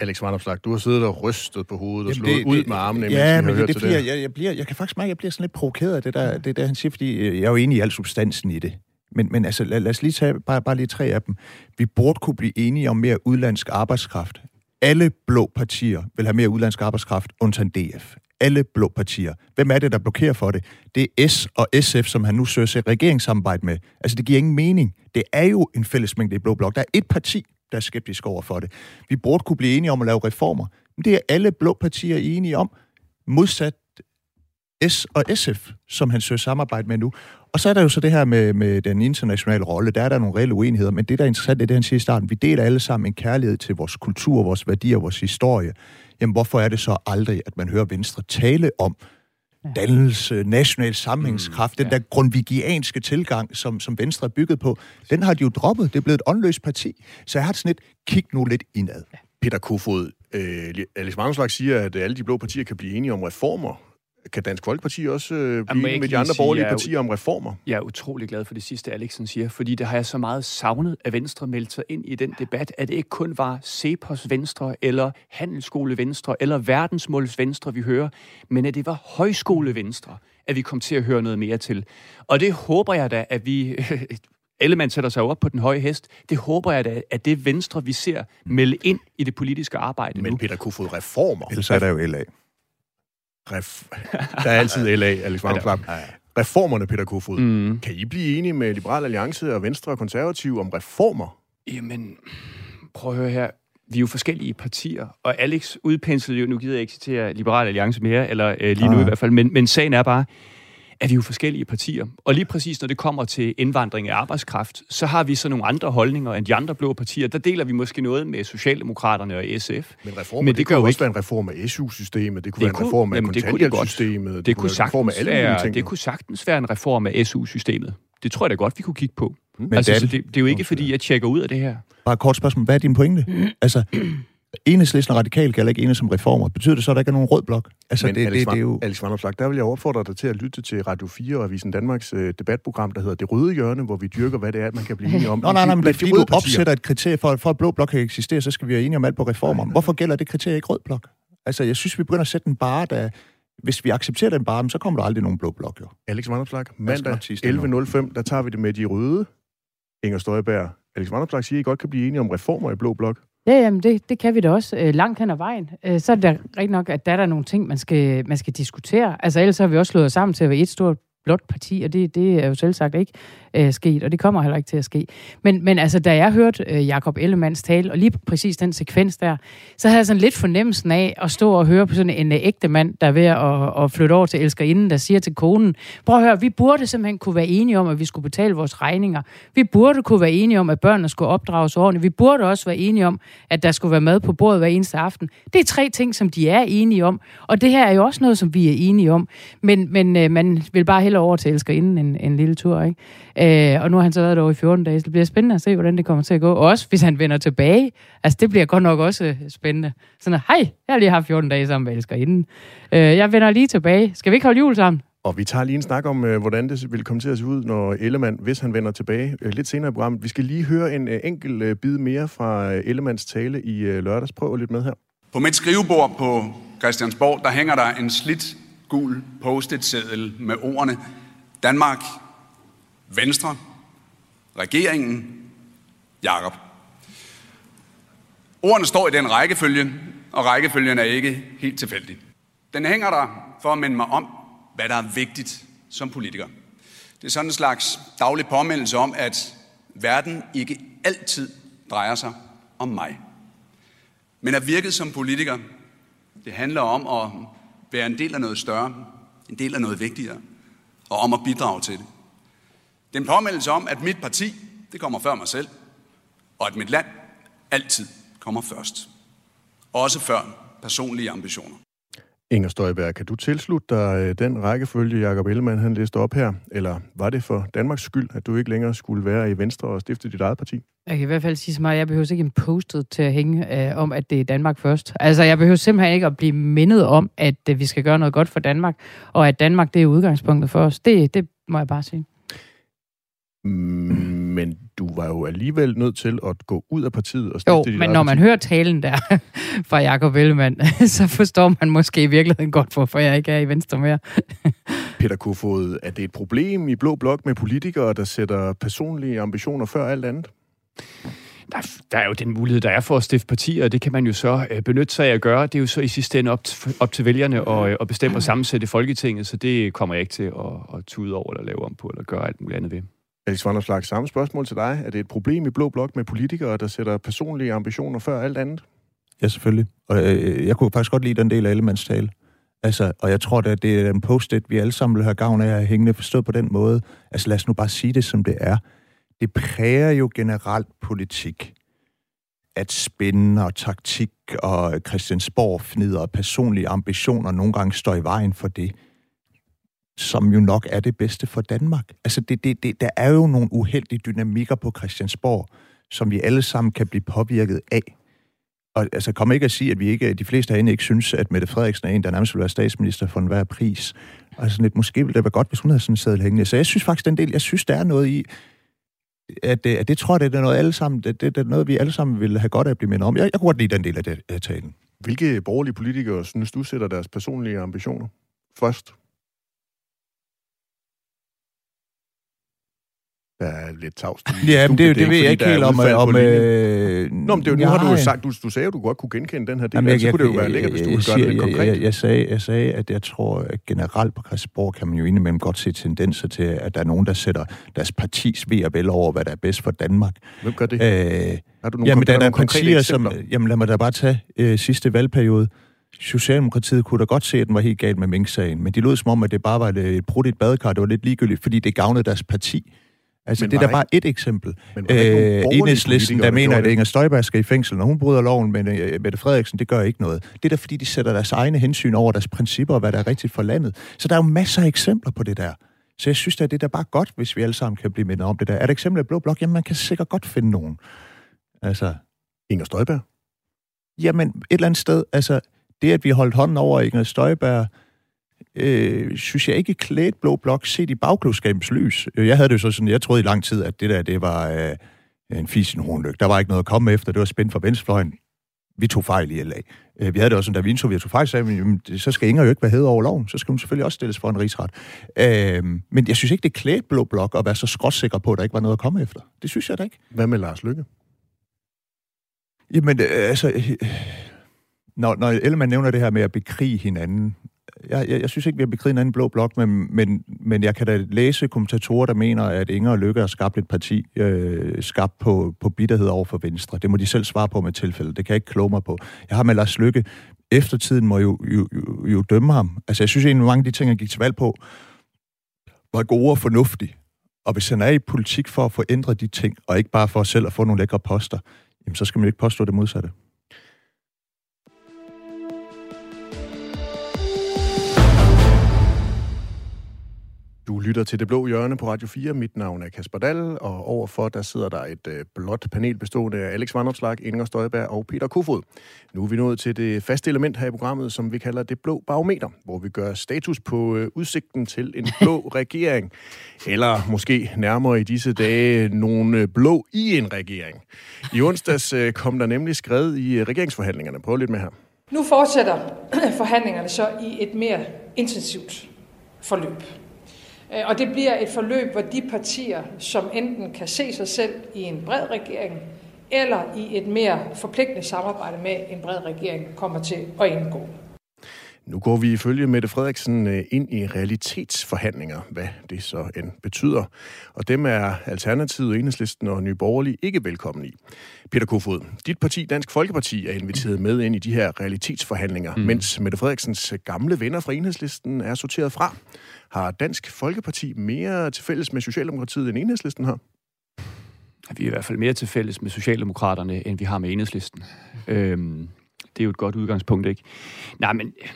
Alex Vanopslag, du har siddet og rystet på hovedet og slået det, ud med armene, ja, men det bliver, det. Jeg, jeg, bliver, jeg kan faktisk mærke, at jeg bliver sådan lidt provokeret af det der, det der, han siger, fordi jeg er jo enig i al substansen i det. Men, men altså, lad, lad os lige tage bare, bare lige tre af dem. Vi burde kunne blive enige om mere udlandsk arbejdskraft alle blå partier vil have mere udlandsk arbejdskraft, undtagen DF. Alle blå partier. Hvem er det, der blokerer for det? Det er S og SF, som han nu søger sig regeringssamarbejde med. Altså, det giver ingen mening. Det er jo en fællesmængde i blå blok. Der er et parti, der er skeptisk over for det. Vi burde kunne blive enige om at lave reformer. Men det er alle blå partier enige om. Modsat S og SF, som han søger samarbejde med nu. Og så er der jo så det her med, med den internationale rolle. Der er der nogle reelle uenigheder, men det, der er interessant, det er det, han siger i starten. Vi deler alle sammen en kærlighed til vores kultur, vores værdier, vores historie. Jamen, hvorfor er det så aldrig, at man hører Venstre tale om dannelse, national sammenhængskraft, mm, den ja. der grundvigianske tilgang, som, som Venstre er bygget på, den har de jo droppet. Det er blevet et åndløst parti. Så jeg har sådan et, kig nu lidt indad. Peter Kofod, øh, Alex Vangenslag siger, at alle de blå partier kan blive enige om reformer. Kan Dansk Folkeparti også øh, blive med de andre borgerlige partier om reformer? Jeg er utrolig glad for det sidste, Alexen siger, fordi det har jeg så meget savnet, at Venstre meldte sig ind i den debat, at det ikke kun var Cepos Venstre, eller Handelsskole Venstre, eller Verdensmåls Venstre, vi hører, men at det var Højskole Venstre, at vi kom til at høre noget mere til. Og det håber jeg da, at vi alle man sætter sig op på den høje hest. Det håber jeg da, at det Venstre, vi ser, melde ind i det politiske arbejde Men nu. Peter Kofod, reformer. Ellers er der jo LA. Ref... Der er altid LA, Alex Van ja, ja. Reformerne, Peter Kofod. Mm. Kan I blive enige med Liberal Alliance og Venstre og Konservative om reformer? Jamen, prøv at høre her. Vi er jo forskellige partier, og Alex udpenslede jo, nu gider jeg ikke citere Liberal Alliance mere, eller øh, lige nu ah. i hvert fald, men, men sagen er bare, er vi jo forskellige partier. Og lige præcis når det kommer til indvandring af arbejdskraft, så har vi så nogle andre holdninger end de andre blå partier. Der deler vi måske noget med Socialdemokraterne og SF. Men reformer, Men det, det kunne jo også ikke... være en reform af SU-systemet, det kunne det være en reform af kontanthjælpssystemet, det, det, kunne sagtens af alle være, det kunne sagtens være en reform af SU-systemet. Det tror jeg da godt, vi kunne kigge på. Men altså, det, det, det er jo ikke, fordi jeg tjekker ud af det her. Bare et kort spørgsmål. Hvad er din pointe? Altså, Enhedslisten og radikal kan ikke enes som reformer. Betyder det så, at der ikke er nogen rød blok? Altså, Men det, Alex, det, det, er jo... Alex Vanderslag, der vil jeg opfordre dig til at lytte til Radio 4 og Avisen Danmarks øh, debatprogram, der hedder Det Røde Hjørne, hvor vi dyrker, hvad det er, man kan blive enige om. Nå, nej, nej, men fordi, du opsætter et kriterie for, for at blå blok kan eksistere, så skal vi være enige om alt på reformer. Hvorfor gælder det kriterie ikke rød blok? Altså, jeg synes, vi begynder at sætte en bare, der... Hvis vi accepterer den bare, så kommer der aldrig nogen blå blok, jo. Alex Vanderslag, mandag 11.05, der tager vi det med de røde. Inger Støjberg, Alex Vanderslag siger, at I godt kan blive enige om reformer i blå blok. Ja, jamen det, det kan vi da også øh, langt hen ad vejen. Øh, så er det da rigtig nok, at der er der nogle ting, man skal, man skal diskutere. Altså ellers har vi også slået os sammen til at være et stort blåt parti, og det, det er jo selv sagt ikke øh, sket, og det kommer heller ikke til at ske. Men, men altså, da jeg hørte øh, Jakob Ellemands tale, og lige præcis den sekvens der, så havde jeg sådan lidt fornemmelsen af at stå og høre på sådan en øh, ægte mand, der er ved at, at flytte over til elskerinden, der siger til konen, prøv at høre, vi burde simpelthen kunne være enige om, at vi skulle betale vores regninger. Vi burde kunne være enige om, at børnene skulle opdrages ordentligt. Vi burde også være enige om, at der skulle være mad på bordet hver eneste aften. Det er tre ting, som de er enige om, og det her er jo også noget, som vi er enige om. Men, men øh, man vil bare hellere over til elskerinden en, en lille tur, ikke? Øh, og nu har han så været der i 14 dage, så det bliver spændende at se, hvordan det kommer til at gå. Også hvis han vender tilbage. Altså, det bliver godt nok også øh, spændende. Sådan, hej, jeg har lige haft 14 dage sammen med elskerinden. Øh, jeg vender lige tilbage. Skal vi ikke holde jul sammen? Og vi tager lige en snak om, øh, hvordan det vil komme til at se ud, når Ellemann, hvis han vender tilbage øh, lidt senere i programmet. Vi skal lige høre en enkelt øh, bid mere fra Ellemanns tale i lørdags. Prøv lidt med her. På mit skrivebord på Christiansborg, der hænger der en slidt gul post-it-seddel med ordene Danmark, Venstre, regeringen, Jakob. Ordene står i den rækkefølge, og rækkefølgen er ikke helt tilfældig. Den hænger der for at minde mig om, hvad der er vigtigt som politiker. Det er sådan en slags daglig påmindelse om, at verden ikke altid drejer sig om mig. Men at virke som politiker, det handler om at være en del af noget større, en del af noget vigtigere, og om at bidrage til det. Det er en påmeldelse om, at mit parti, det kommer før mig selv, og at mit land altid kommer først. Også før personlige ambitioner. Inger Støjberg, kan du tilslutte dig øh, den rækkefølge, Jacob Ellemann han læste op her? Eller var det for Danmarks skyld, at du ikke længere skulle være i Venstre og stifte dit eget parti? Jeg kan i hvert fald sige så meget, jeg behøver ikke en postet til at hænge øh, om, at det er Danmark først. Altså, jeg behøver simpelthen ikke at blive mindet om, at øh, vi skal gøre noget godt for Danmark, og at Danmark, det er udgangspunktet for os. Det, det må jeg bare sige. Men du var jo alligevel nødt til at gå ud af partiet og stifte Jo, men når man hører talen der fra Jakob Ellemann, så forstår man måske i virkeligheden godt, hvorfor jeg ikke er i Venstre mere. Peter Kofod, er det et problem i Blå Blok med politikere, der sætter personlige ambitioner før alt andet? Der, der er jo den mulighed, der er for at stifte partier, og det kan man jo så øh, benytte sig af at gøre. Det er jo så i sidste ende op, op til vælgerne at, at bestemme og sammensætte Folketinget, så det kommer jeg ikke til at, at tude over eller lave om på, eller gøre alt muligt andet ved. Alex Vanderslag, samme spørgsmål til dig. Er det et problem i Blå Blok med politikere, der sætter personlige ambitioner før alt andet? Ja, selvfølgelig. Og øh, øh jeg kunne faktisk godt lide den del af Ellemanns tale. Altså, og jeg tror, at det er en post vi alle sammen vil have gavn af at hængende forstået på den måde. Altså lad os nu bare sige det, som det er. Det præger jo generelt politik, at spænde og taktik og Christiansborg fnider og personlige ambitioner nogle gange står i vejen for det, som jo nok er det bedste for Danmark. Altså, det, det, det, der er jo nogle uheldige dynamikker på Christiansborg, som vi alle sammen kan blive påvirket af. Og altså, kom ikke at sige, at vi ikke, de fleste herinde ikke synes, at Mette Frederiksen er en, der nærmest vil være statsminister for enhver pris. Altså, lidt, måske ville det være godt, hvis hun havde sådan en sædel hængende. Så jeg synes faktisk, den del, jeg synes, der er noget i, at, at det tror jeg, det er noget, alle sammen, det, det, det er noget, vi alle sammen vil have godt af at blive mindet om. Jeg, jeg kunne godt lide den del af, det, af talen. Hvilke borgerlige politikere synes du sætter deres personlige ambitioner først? Der er lidt tavst Ja, men det, det, det ved jeg ikke helt om... om øh, Nå, men det, nu har du jo sagt, du, du sagde jo, du godt kunne genkende den her del, jamen, jeg, så kunne det jo være lækkert, hvis du ville gøre det lidt konkret. Jeg, jeg, jeg, sagde, jeg sagde, at jeg tror, at generelt på Christiansborg kan man jo indimellem godt se tendenser til, at der er nogen, der sætter deres partis ved og vel over, hvad der er bedst for Danmark. Hvem gør det? Øh, har du nogle, jamen, der, der er partier, som... Jamen, lad mig da bare tage øh, sidste valgperiode. Socialdemokratiet kunne da godt se, at den var helt galt med Mink-sagen, men de lød som om, at det bare var et, et brudt et badekar. Det var lidt ligegyldigt, fordi det gavnede deres parti. Altså, men det er da bare et eksempel. Øh, Enhedslisten, der, der mener, at Inger Støjberg skal i fængsel, når hun bryder loven, men uh, Mette Frederiksen, det gør ikke noget. Det er da fordi, de sætter deres egne hensyn over deres principper og hvad der er rigtigt for landet. Så der er jo masser af eksempler på det der. Så jeg synes at det er da bare godt, hvis vi alle sammen kan blive mindet om det der. Er det eksempel af Blå Blok? Jamen, man kan sikkert godt finde nogen. Altså... Inger Støjberg? Jamen, et eller andet sted, altså, det at vi holdt hånden over Inger Støjberg, øh, synes jeg ikke klædt Blå Blok set i bagklodskabens lys. Jeg havde det jo så sådan, jeg troede i lang tid, at det der, det var øh, en fis i en hornlyk. Der var ikke noget at komme efter, det var spændt for venstrefløjen. Vi tog fejl i LA. Øh, vi havde det også sådan, da vi indså, vi tog fejl, sagde vi, så skal Inger jo ikke være hed over loven, så skal hun selvfølgelig også stilles for en rigsret. Øh, men jeg synes ikke, det klædt Blå Blok at være så skråsikker på, at der ikke var noget at komme efter. Det synes jeg da ikke. Hvad med Lars Lykke? Jamen, øh, altså... Øh, når, når Ellemann nævner det her med at bekrige hinanden, jeg, jeg, jeg synes ikke, vi har bekriget en anden blå blok, men, men, men jeg kan da læse kommentatorer, der mener, at Inger og Lykke har skabt et parti øh, skabt på, på bitterhed over for Venstre. Det må de selv svare på med tilfælde. Det kan jeg ikke kloge mig på. Jeg har med Lars Lykke. Eftertiden må jo, jo, jo, jo dømme ham. Altså, jeg synes egentlig, mange af de ting, han gik til valg på, var gode og fornuftige. Og hvis han er i politik for at forændre de ting, og ikke bare for selv at få nogle lækre poster, jamen, så skal man jo ikke påstå det modsatte. Du lytter til Det Blå Hjørne på Radio 4. Mit navn er Kasper Dahl, og overfor der sidder der et øh, blåt panel bestående af Alex Vandopslag, Inger Støjberg og Peter Kofod. Nu er vi nået til det faste element her i programmet, som vi kalder Det Blå Barometer, hvor vi gør status på øh, udsigten til en blå regering. Eller måske nærmere i disse dage, nogle øh, blå i en regering. I onsdags øh, kom der nemlig skrevet i regeringsforhandlingerne. Prøv lidt med her. Nu fortsætter forhandlingerne så i et mere intensivt forløb. Øh, og det bliver et forløb, hvor de partier, som enten kan se sig selv i en bred regering, eller i et mere forpligtende samarbejde med en bred regering, kommer til at indgå. Nu går vi ifølge Mette Frederiksen øh, ind i realitetsforhandlinger, hvad det så end betyder. Og dem er Alternativet, Enhedslisten og Nye Borgerlige ikke velkommen i. Peter Kofod, dit parti, Dansk Folkeparti, er inviteret med ind i de her realitetsforhandlinger, mm. mens Mette Frederiksens gamle venner fra Enhedslisten er sorteret fra. Har Dansk Folkeparti mere til fælles med Socialdemokratiet end Enhedslisten har? Vi er i hvert fald mere til fælles med Socialdemokraterne, end vi har med Enhedslisten. Øhm, det er jo et godt udgangspunkt, ikke? Nej, men øh,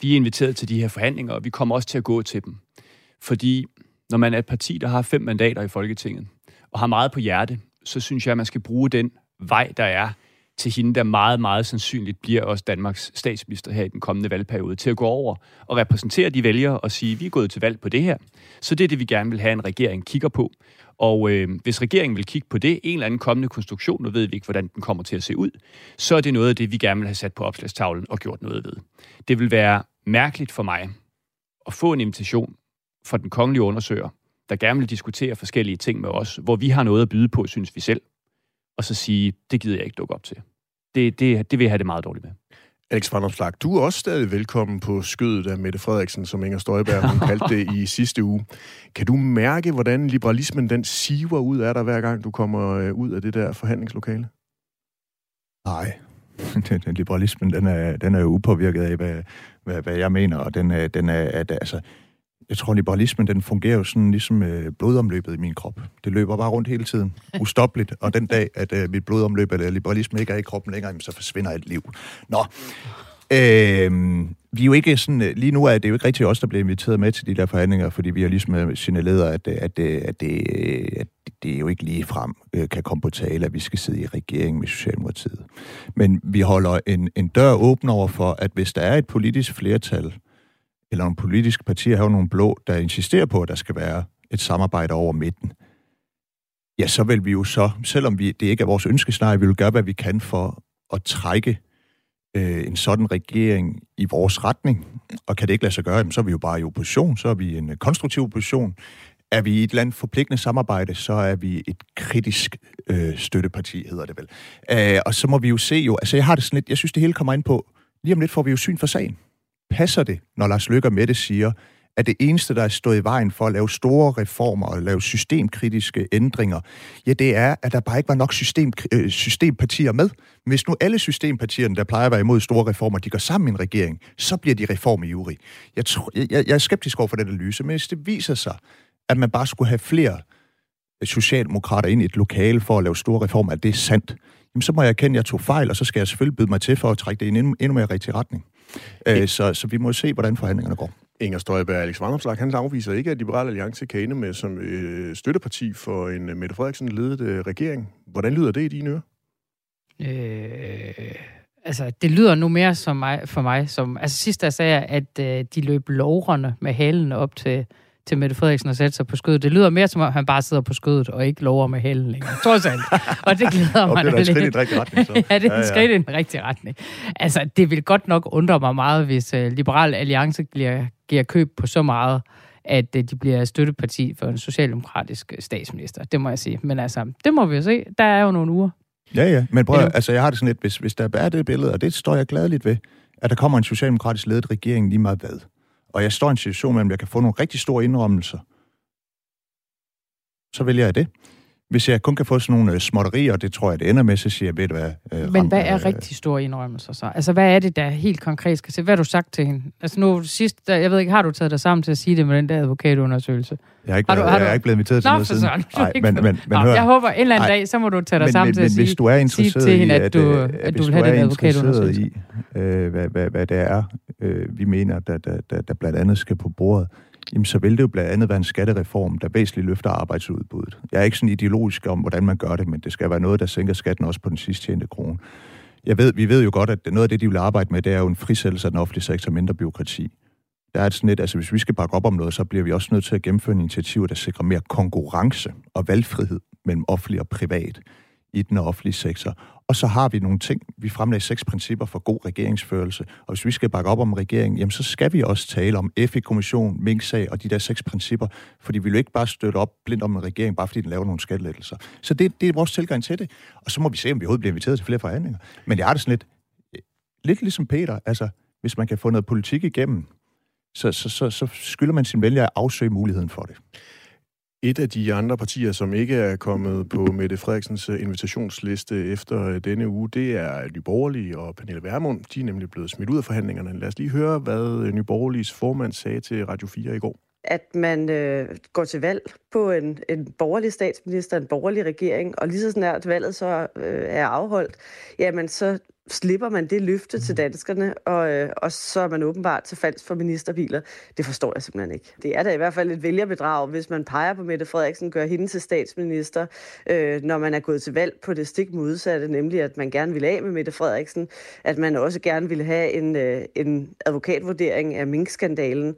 vi er inviteret til de her forhandlinger, og vi kommer også til at gå til dem. Fordi når man er et parti, der har fem mandater i Folketinget, og har meget på hjerte, så synes jeg, at man skal bruge den vej, der er til hende, der meget, meget sandsynligt bliver også Danmarks statsminister her i den kommende valgperiode, til at gå over og repræsentere de vælgere og sige, vi er gået til valg på det her. Så det er det, vi gerne vil have, en regering kigger på. Og øh, hvis regeringen vil kigge på det, en eller anden kommende konstruktion, nu ved vi ikke, hvordan den kommer til at se ud, så er det noget af det, vi gerne vil have sat på opslagstavlen og gjort noget ved. Det vil være mærkeligt for mig at få en invitation fra den kongelige undersøger, der gerne vil diskutere forskellige ting med os, hvor vi har noget at byde på, synes vi selv, og så sige, det gider jeg ikke dukke op til. Det, det, det vil jeg have det meget dårligt med. Alex Van Opslag, du er også stadig velkommen på skødet af Mette Frederiksen, som Inger Støjberg hun kaldte det i sidste uge. Kan du mærke, hvordan liberalismen den siver ud af dig, hver gang du kommer øh, ud af det der forhandlingslokale? Nej. den liberalismen, den er, den er jo upåvirket af, hvad, hvad, hvad jeg mener, og den er, den er at, altså, jeg tror, liberalismen, den fungerer jo sådan ligesom øh, blodomløbet i min krop. Det løber bare rundt hele tiden, ustoppeligt, og den dag, at øh, mit blodomløb eller liberalisme ikke er i kroppen længere, så forsvinder alt liv. Nå, øh, vi er jo ikke sådan, øh, lige nu er det jo ikke rigtig os, der bliver inviteret med til de der forhandlinger, fordi vi har ligesom øh, signaleret, at, øh, at, at, at, det, at det jo ikke lige frem kan komme på tale, at vi skal sidde i regering med Socialdemokratiet. Men vi holder en, en dør åben over for, at hvis der er et politisk flertal, eller nogle politiske partier har nogle blå, der insisterer på, at der skal være et samarbejde over midten, ja, så vil vi jo så, selvom vi, det ikke er vores ønskescenarie, vi vil gøre, hvad vi kan for at trække øh, en sådan regering i vores retning. Og kan det ikke lade sig gøre, så er vi jo bare i opposition, så er vi en konstruktiv opposition. Er vi i et land forpligtende samarbejde, så er vi et kritisk øh, støtteparti, hedder det vel. Øh, og så må vi jo se jo, altså jeg har det sådan lidt, jeg synes det hele kommer ind på, lige om lidt får vi jo syn for sagen. Passer det, når Lars Løkke med det siger, at det eneste, der er stået i vejen for at lave store reformer og lave systemkritiske ændringer, ja, det er, at der bare ikke var nok system, øh, systempartier med. Hvis nu alle systempartierne, der plejer at være imod store reformer, de går sammen i en regering, så bliver de reformivrige. Jeg, tror, jeg, jeg er skeptisk over for den analyse, men hvis det viser sig, at man bare skulle have flere socialdemokrater ind i et lokale for at lave store reformer, at det er sandt, jamen så må jeg erkende, at jeg tog fejl, og så skal jeg selvfølgelig byde mig til for at trække det i en endnu, endnu mere rigtig retning. Øh, så, så vi må se, hvordan forhandlingerne går. Inger Støjberg Alex Vandomslag, han afviser ikke, at Liberal Alliance kan ende med som øh, støtteparti for en uh, Mette Frederiksen-ledet øh, regering. Hvordan lyder det i dine ører? Øh, altså, det lyder nu mere som mig, for mig som... Altså, sidst der sagde jeg, at øh, de løb lovrende med halen op til til Mette Frederiksen at sætte sig på skødet. Det lyder mere som om, han bare sidder på skødet og ikke lover med hælen længere. Trods alt. Og det glæder mig. det er et skridt i den rigtige retning. Så. ja, det er et ja, ja. skridt i den rigtige retning. Altså, det vil godt nok undre mig meget, hvis uh, Liberal Alliance giver, giver køb på så meget, at uh, de bliver støtteparti for en socialdemokratisk statsminister. Det må jeg sige. Men altså, det må vi jo se. Der er jo nogle uger. Ja, ja. Men prøv, altså, jeg har det sådan lidt, hvis, hvis der er det billede, og det står jeg gladeligt ved, at der kommer en socialdemokratisk ledet regering lige meget hvad og jeg står i en situation, hvor jeg kan få nogle rigtig store indrømmelser, så vælger jeg det. Hvis jeg kun kan få sådan nogle øh, småtterier, og det tror jeg, det ender med, så siger jeg, ved du hvad... Øh, Men hvad er øh, rigtig store indrømmelser så? Altså, hvad er det, der helt konkret skal se? Hvad har du sagt til hende? Altså nu sidst, jeg ved ikke, har du taget dig sammen til at sige det med den der advokatundersøgelse? Jeg har ikke, har du, har du... Jeg er ikke blevet inviteret til Nå, noget siden. Nej, men, men, men Nå, hør. Jeg håber, en eller anden Ej, dag, så må du tage dig men, sammen men, til at sige, hvis du er interesseret til hende, at du, at, at du vil have den advokatundersøgelse. i, øh, hvad, hvad, hvad det er, øh, vi mener, der, der, der, der blandt andet skal på bordet, jamen så vil det jo blandt andet være en skattereform, der væsentligt løfter arbejdsudbuddet. Jeg er ikke sådan ideologisk om, hvordan man gør det, men det skal være noget, der sænker skatten også på den sidste tjente krone. Jeg ved, vi ved jo godt, at noget af det, de vil arbejde med, det er jo en frisættelse af den offentlige sektor, mindre byråkrati. Der er et sådan et, altså hvis vi skal bakke op om noget, så bliver vi også nødt til at gennemføre initiativer, der sikrer mere konkurrence og valgfrihed mellem offentlig og privat i den offentlige sektor. Og så har vi nogle ting. Vi fremlægger seks principper for god regeringsførelse. Og hvis vi skal bakke op om regeringen, jamen så skal vi også tale om FE-kommission, Mink-sag og de der seks principper. Fordi vi vil ikke bare støtte op blindt om en regering, bare fordi den laver nogle skattelettelser. Så det, det er vores tilgang til det. Og så må vi se, om vi overhovedet bliver inviteret til flere forhandlinger. Men jeg har det sådan lidt, øh, lidt ligesom Peter. Altså, hvis man kan få noget politik igennem, så, så, så, så skylder man sin vælger at afsøge muligheden for det. Et af de andre partier, som ikke er kommet på Mette Frederiksens øh, invitationsliste efter øh, denne uge, det er Nyborgerlige og Pernille Vermund. De er nemlig blevet smidt ud af forhandlingerne. Lad os lige høre, hvad øh, Nyborgerliges formand sagde til Radio 4 i går at man øh, går til valg på en, en borgerlig statsminister, en borgerlig regering, og lige så snart valget så øh, er afholdt, jamen så slipper man det løfte til danskerne, og, øh, og så er man åbenbart til falsk for ministerbiler. Det forstår jeg simpelthen ikke. Det er da i hvert fald et vælgerbedrag, hvis man peger på Mette Frederiksen, gør hende til statsminister, øh, når man er gået til valg på det stik modsatte, nemlig at man gerne vil af med Mette Frederiksen, at man også gerne vil have en, øh, en advokatvurdering af minkskandalen.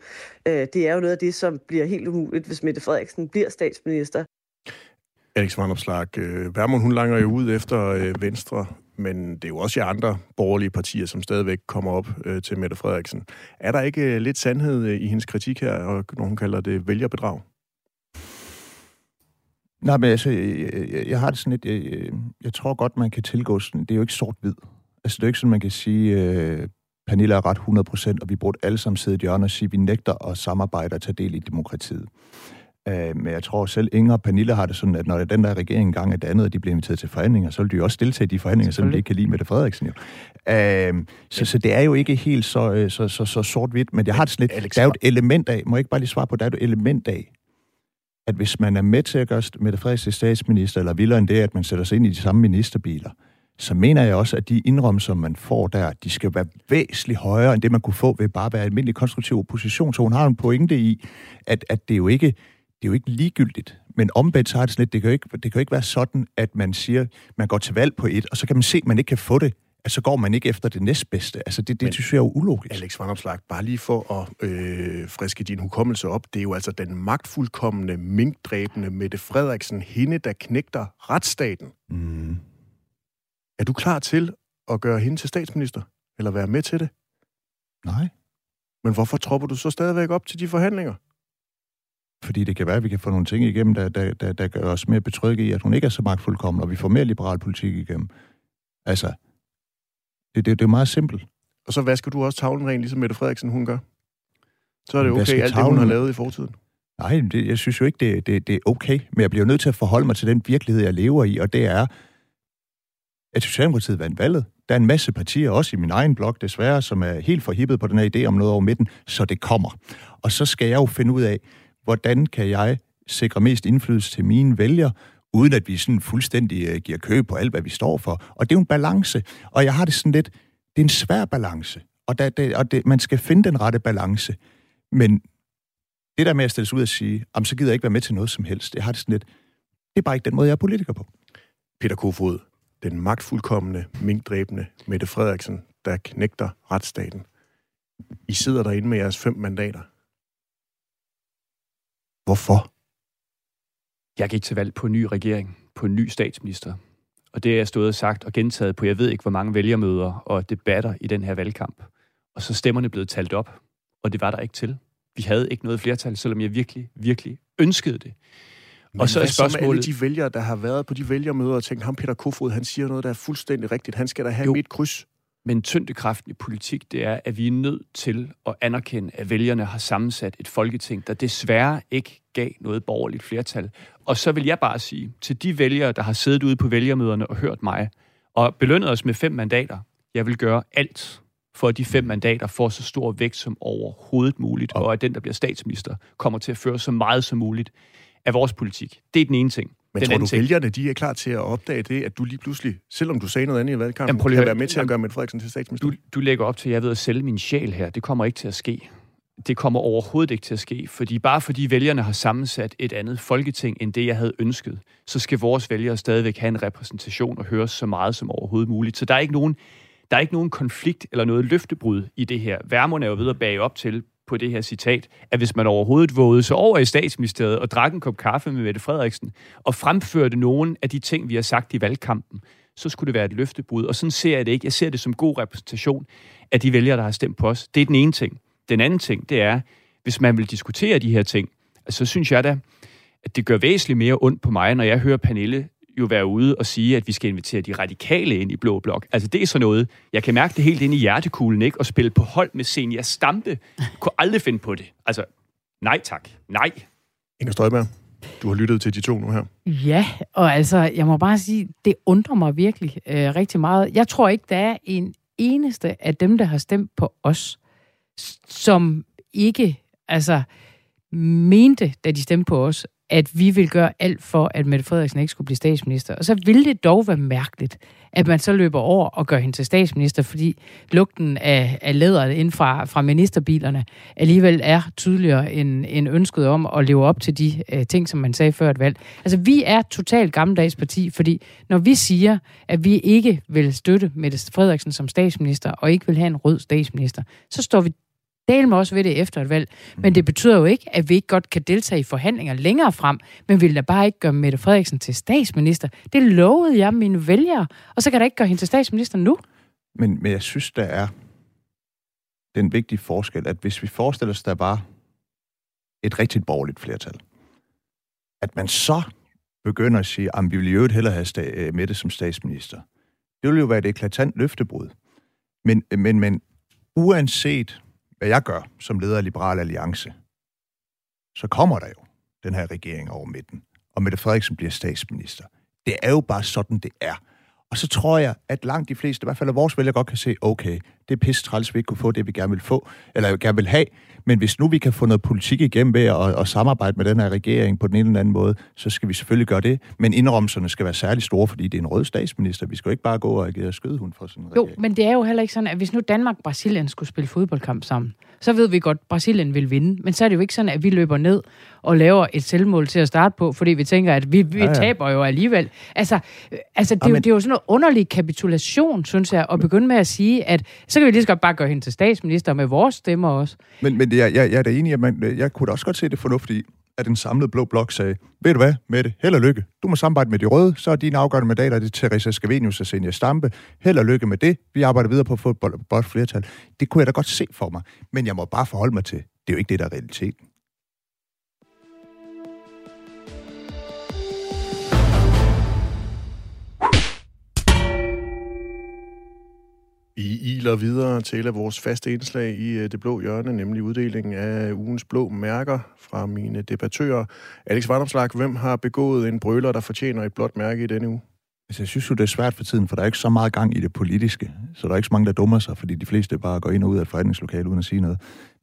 Øh, det er jo noget af det, som bliver helt umuligt, hvis Mette Frederiksen bliver statsminister. Alex Vanopslag, øh, Værmund, hun langer jo ud efter øh, Venstre men det er jo også de andre borgerlige partier, som stadigvæk kommer op øh, til Mette Frederiksen. Er der ikke øh, lidt sandhed øh, i hendes kritik her, og når hun kalder det vælgerbedrag? Nej, men altså, jeg, jeg, jeg har det sådan lidt, jeg, jeg tror godt, man kan tilgå sådan, det er jo ikke sort-hvid. Altså, det er jo ikke sådan, man kan sige, øh, Pernille er ret 100%, og vi burde alle sammen sidde i hjørnet og sige, at vi nægter at samarbejde og tage del i demokratiet. Øh, men jeg tror selv, Inger og Pernille har det sådan, at når den der regering engang er dannet, og de bliver inviteret til forhandlinger, så vil de jo også deltage i de forhandlinger, selvom de ikke kan lide Mette Frederiksen. Jo. Øh, så, så det er jo ikke helt så, øh, så, så, så sort-hvidt, men jeg har det sådan lidt, der er jo et element af, må jeg ikke bare lige svare på, der er et element af, at hvis man er med til at gøre Mette Frederiksen statsminister, eller vildere end det, at man sætter sig ind i de samme ministerbiler, så mener jeg også, at de indrømmelser, man får der, de skal være væsentligt højere, end det, man kunne få ved bare at være almindelig konstruktiv opposition. Så hun har en pointe i, at, at det, er jo ikke, det er jo ikke ligegyldigt. Men omvendt så har det sådan lidt, det kan, jo ikke, det kan jo ikke være sådan, at man siger, man går til valg på et, og så kan man se, at man ikke kan få det at så går man ikke efter det næstbedste. Altså, det, det synes jeg er jo ulogisk. Alex Van Opslag, bare lige for at øh, friske din hukommelse op, det er jo altså den magtfuldkommende, minkdræbende Mette Frederiksen, hende, der knægter retsstaten. Mm. Er du klar til at gøre hende til statsminister? Eller være med til det? Nej. Men hvorfor tropper du så stadigvæk op til de forhandlinger? Fordi det kan være, at vi kan få nogle ting igennem, der, der, der, der gør os mere betrygge i, at hun ikke er så magtfuldkommen, og vi får mere liberal politik igennem. Altså, det, det, det er meget simpelt. Og så vasker du også tavlen ren, ligesom Mette Frederiksen hun gør? Så er det okay, alt det, hun har lavet i fortiden? Nej, det, jeg synes jo ikke, det, det, det er okay. Men jeg bliver nødt til at forholde mig til den virkelighed, jeg lever i, og det er, at Socialdemokratiet vandt valget. Der er en masse partier, også i min egen blog desværre, som er helt forhippet på den her idé om noget over midten, så det kommer. Og så skal jeg jo finde ud af, hvordan kan jeg sikre mest indflydelse til mine vælgere, uden at vi sådan fuldstændig uh, giver køb på alt, hvad vi står for. Og det er jo en balance. Og jeg har det sådan lidt, det er en svær balance. Og, der, det, og det, man skal finde den rette balance. Men det der med at stille sig ud og sige, jamen, så gider jeg ikke være med til noget som helst, jeg har det sådan lidt, det er bare ikke den måde, jeg er politiker på. Peter Kofod, den magtfuldkommende, minkdræbende Mette Frederiksen, der knægter retsstaten. I sidder derinde med jeres fem mandater. Hvorfor? Jeg gik til valg på en ny regering, på en ny statsminister. Og det er jeg stået og sagt og gentaget på, jeg ved ikke, hvor mange vælgermøder og debatter i den her valgkamp. Og så stemmerne blevet talt op, og det var der ikke til. Vi havde ikke noget flertal, selvom jeg virkelig, virkelig ønskede det. Men og så er spørgsmålet... alle de vælgere, der har været på de vælgermøder og tænkt, ham Peter Kofod, han siger noget, der er fuldstændig rigtigt. Han skal da have jo. mit kryds. Men tyngdekraften i politik, det er, at vi er nødt til at anerkende, at vælgerne har sammensat et folketing, der desværre ikke gav noget borgerligt flertal. Og så vil jeg bare sige til de vælgere, der har siddet ude på vælgermøderne og hørt mig, og belønnet os med fem mandater, jeg vil gøre alt for at de fem mandater får så stor vægt som overhovedet muligt, og at den, der bliver statsminister, kommer til at føre så meget som muligt af vores politik. Det er den ene ting. Men den tror du, ting. vælgerne de er klar til at opdage det, at du lige pludselig, selvom du sagde noget andet i valgkampen, Jamen, kan være med til at gøre Mette Frederiksen til statsminister? Du, du lægger op til, at jeg ved at sælge min sjæl her. Det kommer ikke til at ske. Det kommer overhovedet ikke til at ske, fordi bare fordi vælgerne har sammensat et andet folketing, end det, jeg havde ønsket, så skal vores vælgere stadigvæk have en repræsentation og høres så meget som overhovedet muligt. Så der er ikke nogen, der er ikke nogen konflikt eller noget løftebrud i det her. Værmund er jo ved at bage op til på det her citat, at hvis man overhovedet vågede sig over i statsministeriet og drak en kop kaffe med Mette Frederiksen og fremførte nogen af de ting, vi har sagt i valgkampen, så skulle det være et løftebrud. Og sådan ser jeg det ikke. Jeg ser det som god repræsentation af de vælgere, der har stemt på os. Det er den ene ting. Den anden ting, det er, hvis man vil diskutere de her ting, så synes jeg da, at det gør væsentligt mere ondt på mig, når jeg hører Pernille jo være ude og sige, at vi skal invitere de radikale ind i Blå Blok. Altså, det er så noget, jeg kan mærke det helt ind i hjertekuglen, ikke? Og spille på hold med Senia Stampe. kunne aldrig finde på det. Altså, nej tak. Nej. Inger Støjberg, du har lyttet til de to nu her. Ja, og altså, jeg må bare sige, det undrer mig virkelig øh, rigtig meget. Jeg tror ikke, der er en eneste af dem, der har stemt på os, som ikke, altså, mente, da de stemte på os, at vi vil gøre alt for, at Mette Frederiksen ikke skulle blive statsminister. Og så ville det dog være mærkeligt, at man så løber over og gør hende til statsminister, fordi lugten af, af læderet ind fra, fra ministerbilerne alligevel er tydeligere end, end ønsket om at leve op til de uh, ting, som man sagde før et valg. Altså, vi er totalt gammeldags parti, fordi når vi siger, at vi ikke vil støtte Mette Frederiksen som statsminister, og ikke vil have en rød statsminister, så står vi del med også ved det efter et valg. Men mhm. det betyder jo ikke, at vi ikke godt kan deltage i forhandlinger længere frem, men vil da bare ikke gøre Mette Frederiksen til statsminister. Det lovede jeg mine vælgere, og så kan der ikke gøre hende til statsminister nu. Men, men jeg synes, der er den vigtige forskel, at hvis vi forestiller os, der var et rigtig borgerligt flertal, at man så begynder at sige, at vi vil jo hellere have øh, Mette som statsminister. Det vil jo være et eklatant løftebrud. Men, men, men uanset hvad jeg gør som leder af Liberal Alliance, så kommer der jo den her regering over midten, og Mette Frederiksen bliver statsminister. Det er jo bare sådan, det er. Og så tror jeg, at langt de fleste, i hvert fald af vores vælgere, godt kan se, okay, det er pisse træls, vi ikke kunne få det, vi gerne vil få, eller gerne vil have. Men hvis nu vi kan få noget politik igennem ved at, at samarbejde med den her regering på den ene eller anden måde, så skal vi selvfølgelig gøre det. Men indrømmelserne skal være særlig store, fordi det er en rød statsminister. Vi skal jo ikke bare gå og agere skødehund for sådan en Jo, regering. men det er jo heller ikke sådan, at hvis nu Danmark og Brasilien skulle spille fodboldkamp sammen, så ved vi godt, at Brasilien vil vinde. Men så er det jo ikke sådan, at vi løber ned og laver et selvmål til at starte på, fordi vi tænker, at vi, vi Ja, ja, taber jo alligevel. Altså, altså det, er Ja, jo, men- det er jo sådan en underlig kapitulation, synes jeg, at begynde med at sige, at så kan vi lige så godt bare gøre hende til statsminister med vores stemmer også. Men, men jeg, jeg, jeg er da enig, at man, jeg kunne da også godt se det fornuftige at en samlet blå blok sagde, ved du hvad, Mette, held og lykke. Du må samarbejde med de røde, så er dine afgørende mandater, det er Teresa Scavenius og Senja Stampe. Held og lykke med det. Vi arbejder videre på at få et blot- flertal. Det kunne jeg da godt se for mig. Men jeg må bare forholde mig til, det er jo ikke det, der er realiteten. I iler videre til af vores faste indslag i øh, det blå hjørne, nemlig uddelingen af ugens blå mærker fra mine debattører. Alex Vandomslag, hvem har begået en brøler, der fortjener et blåt mærke i denne uge? Altså, jeg synes jo, det er svært for tiden, for der er ikke så meget gang i det politiske. Så der er ikke så mange, der dummer sig, fordi de fleste bare går ind og ud af et forhandlingslokale uden at sige noget.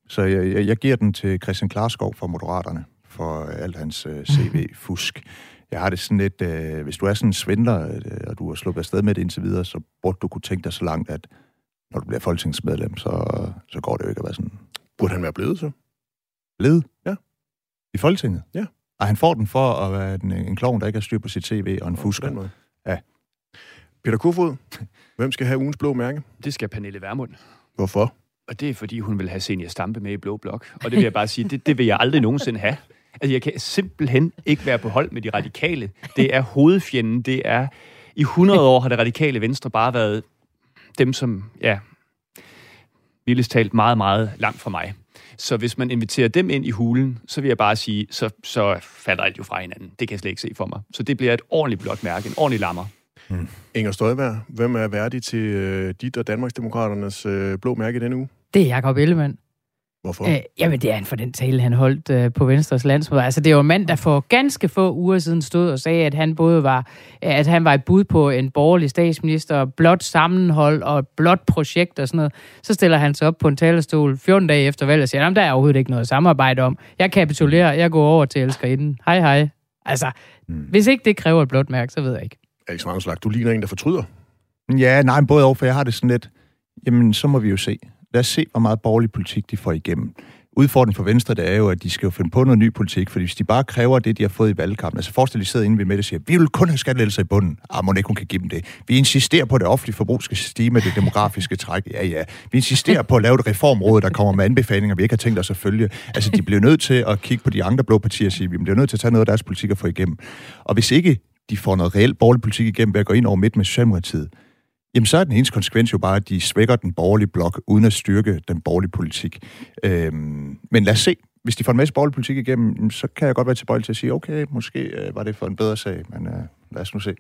Så jeg, jeg, jeg giver den til Christian Klarskov fra Moderaterne for øh, alt hans øh, CV-fusk. Jeg har det sådan lidt, øh, hvis du er sådan en svindler, øh, og du har sluppet afsted med det indtil videre, så burde du kunne tænke dig så langt, at når du bliver folketingsmedlem, så, så går det jo ikke at være sådan Burde han være blevet så? led. Ja. I Folketinget. Ja. Og han får den for at være en, en klovn, der ikke har styr på sit CV, og en fusker. Ja. Peter Kofod, hvem skal have ugens blå mærke? Det skal Pernille Vermund. Hvorfor? Og det er, fordi hun vil have Senior Stampe med i Blå Blok. Og det vil jeg bare sige, det, det vil jeg aldrig nogensinde have. Altså, jeg kan simpelthen ikke være på hold med de radikale. Det er hovedfjenden. Det er... I 100 år har det radikale venstre bare været dem, som, ja, vildest talt meget, meget langt fra mig. Så hvis man inviterer dem ind i hulen, så vil jeg bare sige, så, så falder alt jo fra hinanden. Det kan jeg slet ikke se for mig. Så det bliver et ordentligt blåt mærke, en ordentlig lammer. Inger Støjberg, hvem er værdig til øh, dit og Danmarksdemokraternes øh, blå mærke i denne uge? Det er Jacob Ellemann. Hvorfor? Øh, jamen, det er han for den tale, han holdt øh, på Venstres landsmøde. Altså, det er jo en mand, der for ganske få uger siden stod og sagde, at han både var, at han var et bud på en borgerlig statsminister, blot sammenhold og et blot projekt og sådan noget. Så stiller han sig op på en talerstol 14 dage efter valget og siger, at der er overhovedet ikke noget at samarbejde om. Jeg kapitulerer, jeg går over til elskerinden. Hej, hej. Altså, mm. hvis ikke det kræver et blåt mærke, så ved jeg ikke. Alex Vandomslag, du ligner en, der fortryder. Ja, nej, men både over, for jeg har det sådan lidt, jamen så må vi jo se. Lad os se, hvor meget borgerlig politik de får igennem. Udfordringen for Venstre, det er jo, at de skal jo finde på noget ny politik, fordi hvis de bare kræver det, de har fået i valgkampen, altså forestil dig, de sidder inde ved med og siger, vi vil kun have skattelettelser i bunden. Ah, må ikke hun kan give dem det. Vi insisterer på, at det offentlige forbrug skal stige med det demografiske træk. Ja, ja. Vi insisterer på at lave et reformråd, der kommer med anbefalinger, vi ikke har tænkt os at følge. Altså, de bliver nødt til at kigge på de andre blå partier og sige, vi bliver nødt til at tage noget af deres politik og få igennem. Og hvis ikke de får noget reelt borgerlig politik igennem ved at gå ind over midt med Socialdemokratiet, Jamen, så er den eneste konsekvens jo bare, at de svækker den borgerlige blok, uden at styrke den borgerlige politik. Øhm, men lad os se. Hvis de får en masse borgerlig politik igennem, så kan jeg godt være tilbøjelig til at sige, okay, måske øh, var det for en bedre sag, men øh, lad os nu se.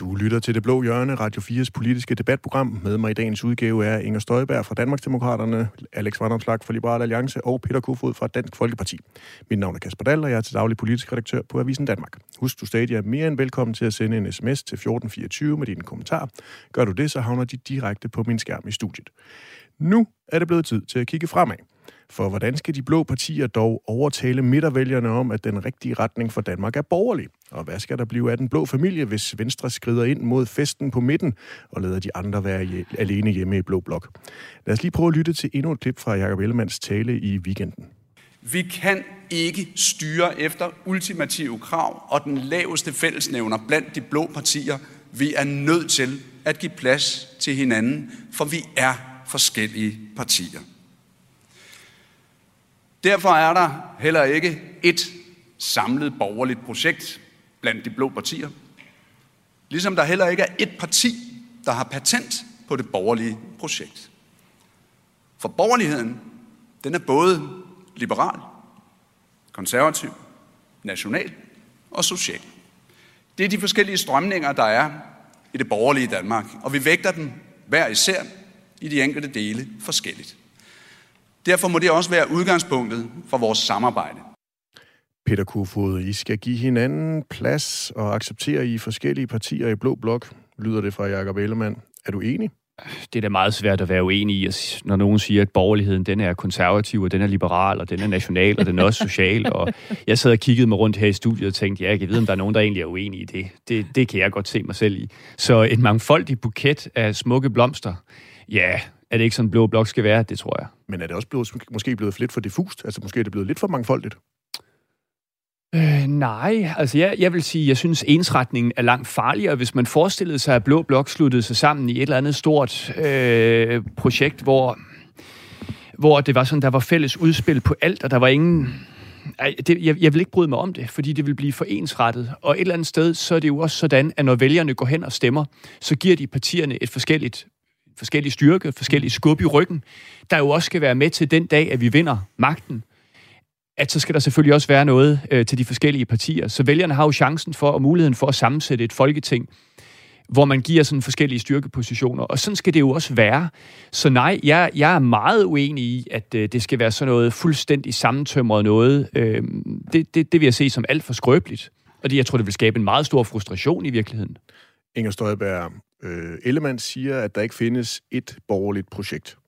Du lytter til Det Blå Hjørne, Radio 4's politiske debatprogram. Med mig i dagens udgave er Inger Støjberg fra Danmarksdemokraterne, Alex Vandomslag fra Liberal Alliance og Peter Kofod fra Dansk Folkeparti. Mit navn er Kasper Dahl, og jeg er til daglig politisk redaktør på Avisen Danmark. Husk, du stadig er mere end velkommen til at sende en sms til 1424 med dine kommentarer. Gør du det, så havner de direkte på min skærm i studiet. Nu er det blevet tid til at kigge fremad. For hvordan skal de blå partier dog overtale midtervælgerne om, at den rigtige retning for Danmark er borgerlig? Og hvad skal der blive af den blå familie, hvis Venstre skrider ind mod festen på midten og lader de andre være alene hjemme i blå blok? Lad os lige prøve at lytte til endnu et klip fra Jacob Ellemanns tale i weekenden. Vi kan ikke styre efter ultimative krav og den laveste fællesnævner blandt de blå partier. Vi er nødt til at give plads til hinanden, for vi er forskellige partier. Derfor er der heller ikke et samlet borgerligt projekt blandt de blå partier. Ligesom der heller ikke er et parti, der har patent på det borgerlige projekt. For borgerligheden, den er både liberal, konservativ, national og social. Det er de forskellige strømninger, der er i det borgerlige Danmark, og vi vægter dem hver især i de enkelte dele forskelligt. Derfor må det også være udgangspunktet for vores samarbejde. Peter Kofod, I skal give hinanden plads og acceptere I forskellige partier i Blå Blok, lyder det fra Jakob Ellemann. Er du enig? Det er da meget svært at være uenig i, når nogen siger, at borgerligheden den er konservativ, og den er liberal, og den er national, og den er også social. Og jeg sad og kiggede mig rundt her i studiet og tænkte, ja, jeg kan vide, om der er nogen, der egentlig er uenige i det. det. Det kan jeg godt se mig selv i. Så en mangfoldig buket af smukke blomster, ja, er det ikke sådan, blå blok skal være? Det tror jeg. Men er det også blevet, måske blevet lidt for diffust? Altså måske er det blevet lidt for mangfoldigt? Øh, nej, altså jeg, jeg vil sige, jeg synes ensretningen er langt farligere, hvis man forestillede sig, at Blå Blok sluttede sig sammen i et eller andet stort øh, projekt, hvor, hvor det var sådan, der var fælles udspil på alt, og der var ingen... Ej, det, jeg, jeg vil ikke bryde mig om det, fordi det vil blive for ensrettet. Og et eller andet sted, så er det jo også sådan, at når vælgerne går hen og stemmer, så giver de partierne et forskelligt forskellige styrke, forskellige skub i ryggen, der jo også skal være med til den dag, at vi vinder magten at så skal der selvfølgelig også være noget øh, til de forskellige partier. Så vælgerne har jo chancen for og muligheden for at sammensætte et folketing, hvor man giver sådan forskellige styrkepositioner. Og sådan skal det jo også være. Så nej, jeg, jeg er meget uenig i, at øh, det skal være sådan noget fuldstændig sammentømret noget. Øh, det, det, det vil jeg se som alt for skrøbeligt. Og det, jeg tror, det vil skabe en meget stor frustration i virkeligheden. Inger Støjberg, øh, Ellemann siger, at der ikke findes et borgerligt projekt.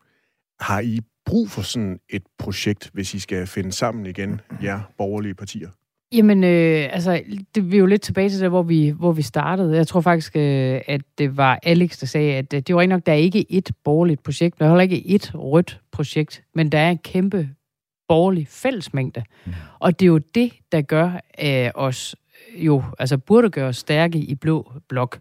Har I brug for sådan et projekt, hvis I skal finde sammen igen, jer borgerlige partier? Jamen, øh, altså, det, vi er jo lidt tilbage til det, hvor vi, hvor vi startede. Jeg tror faktisk, øh, at det var Alex, der sagde, at øh, det var ikke nok, der er ikke et borgerligt projekt, der er heller ikke et rødt projekt, men der er en kæmpe borgerlig fællesmængde. Mm. Og det er jo det, der gør øh, os jo, altså burde gøre os stærke i blå blok.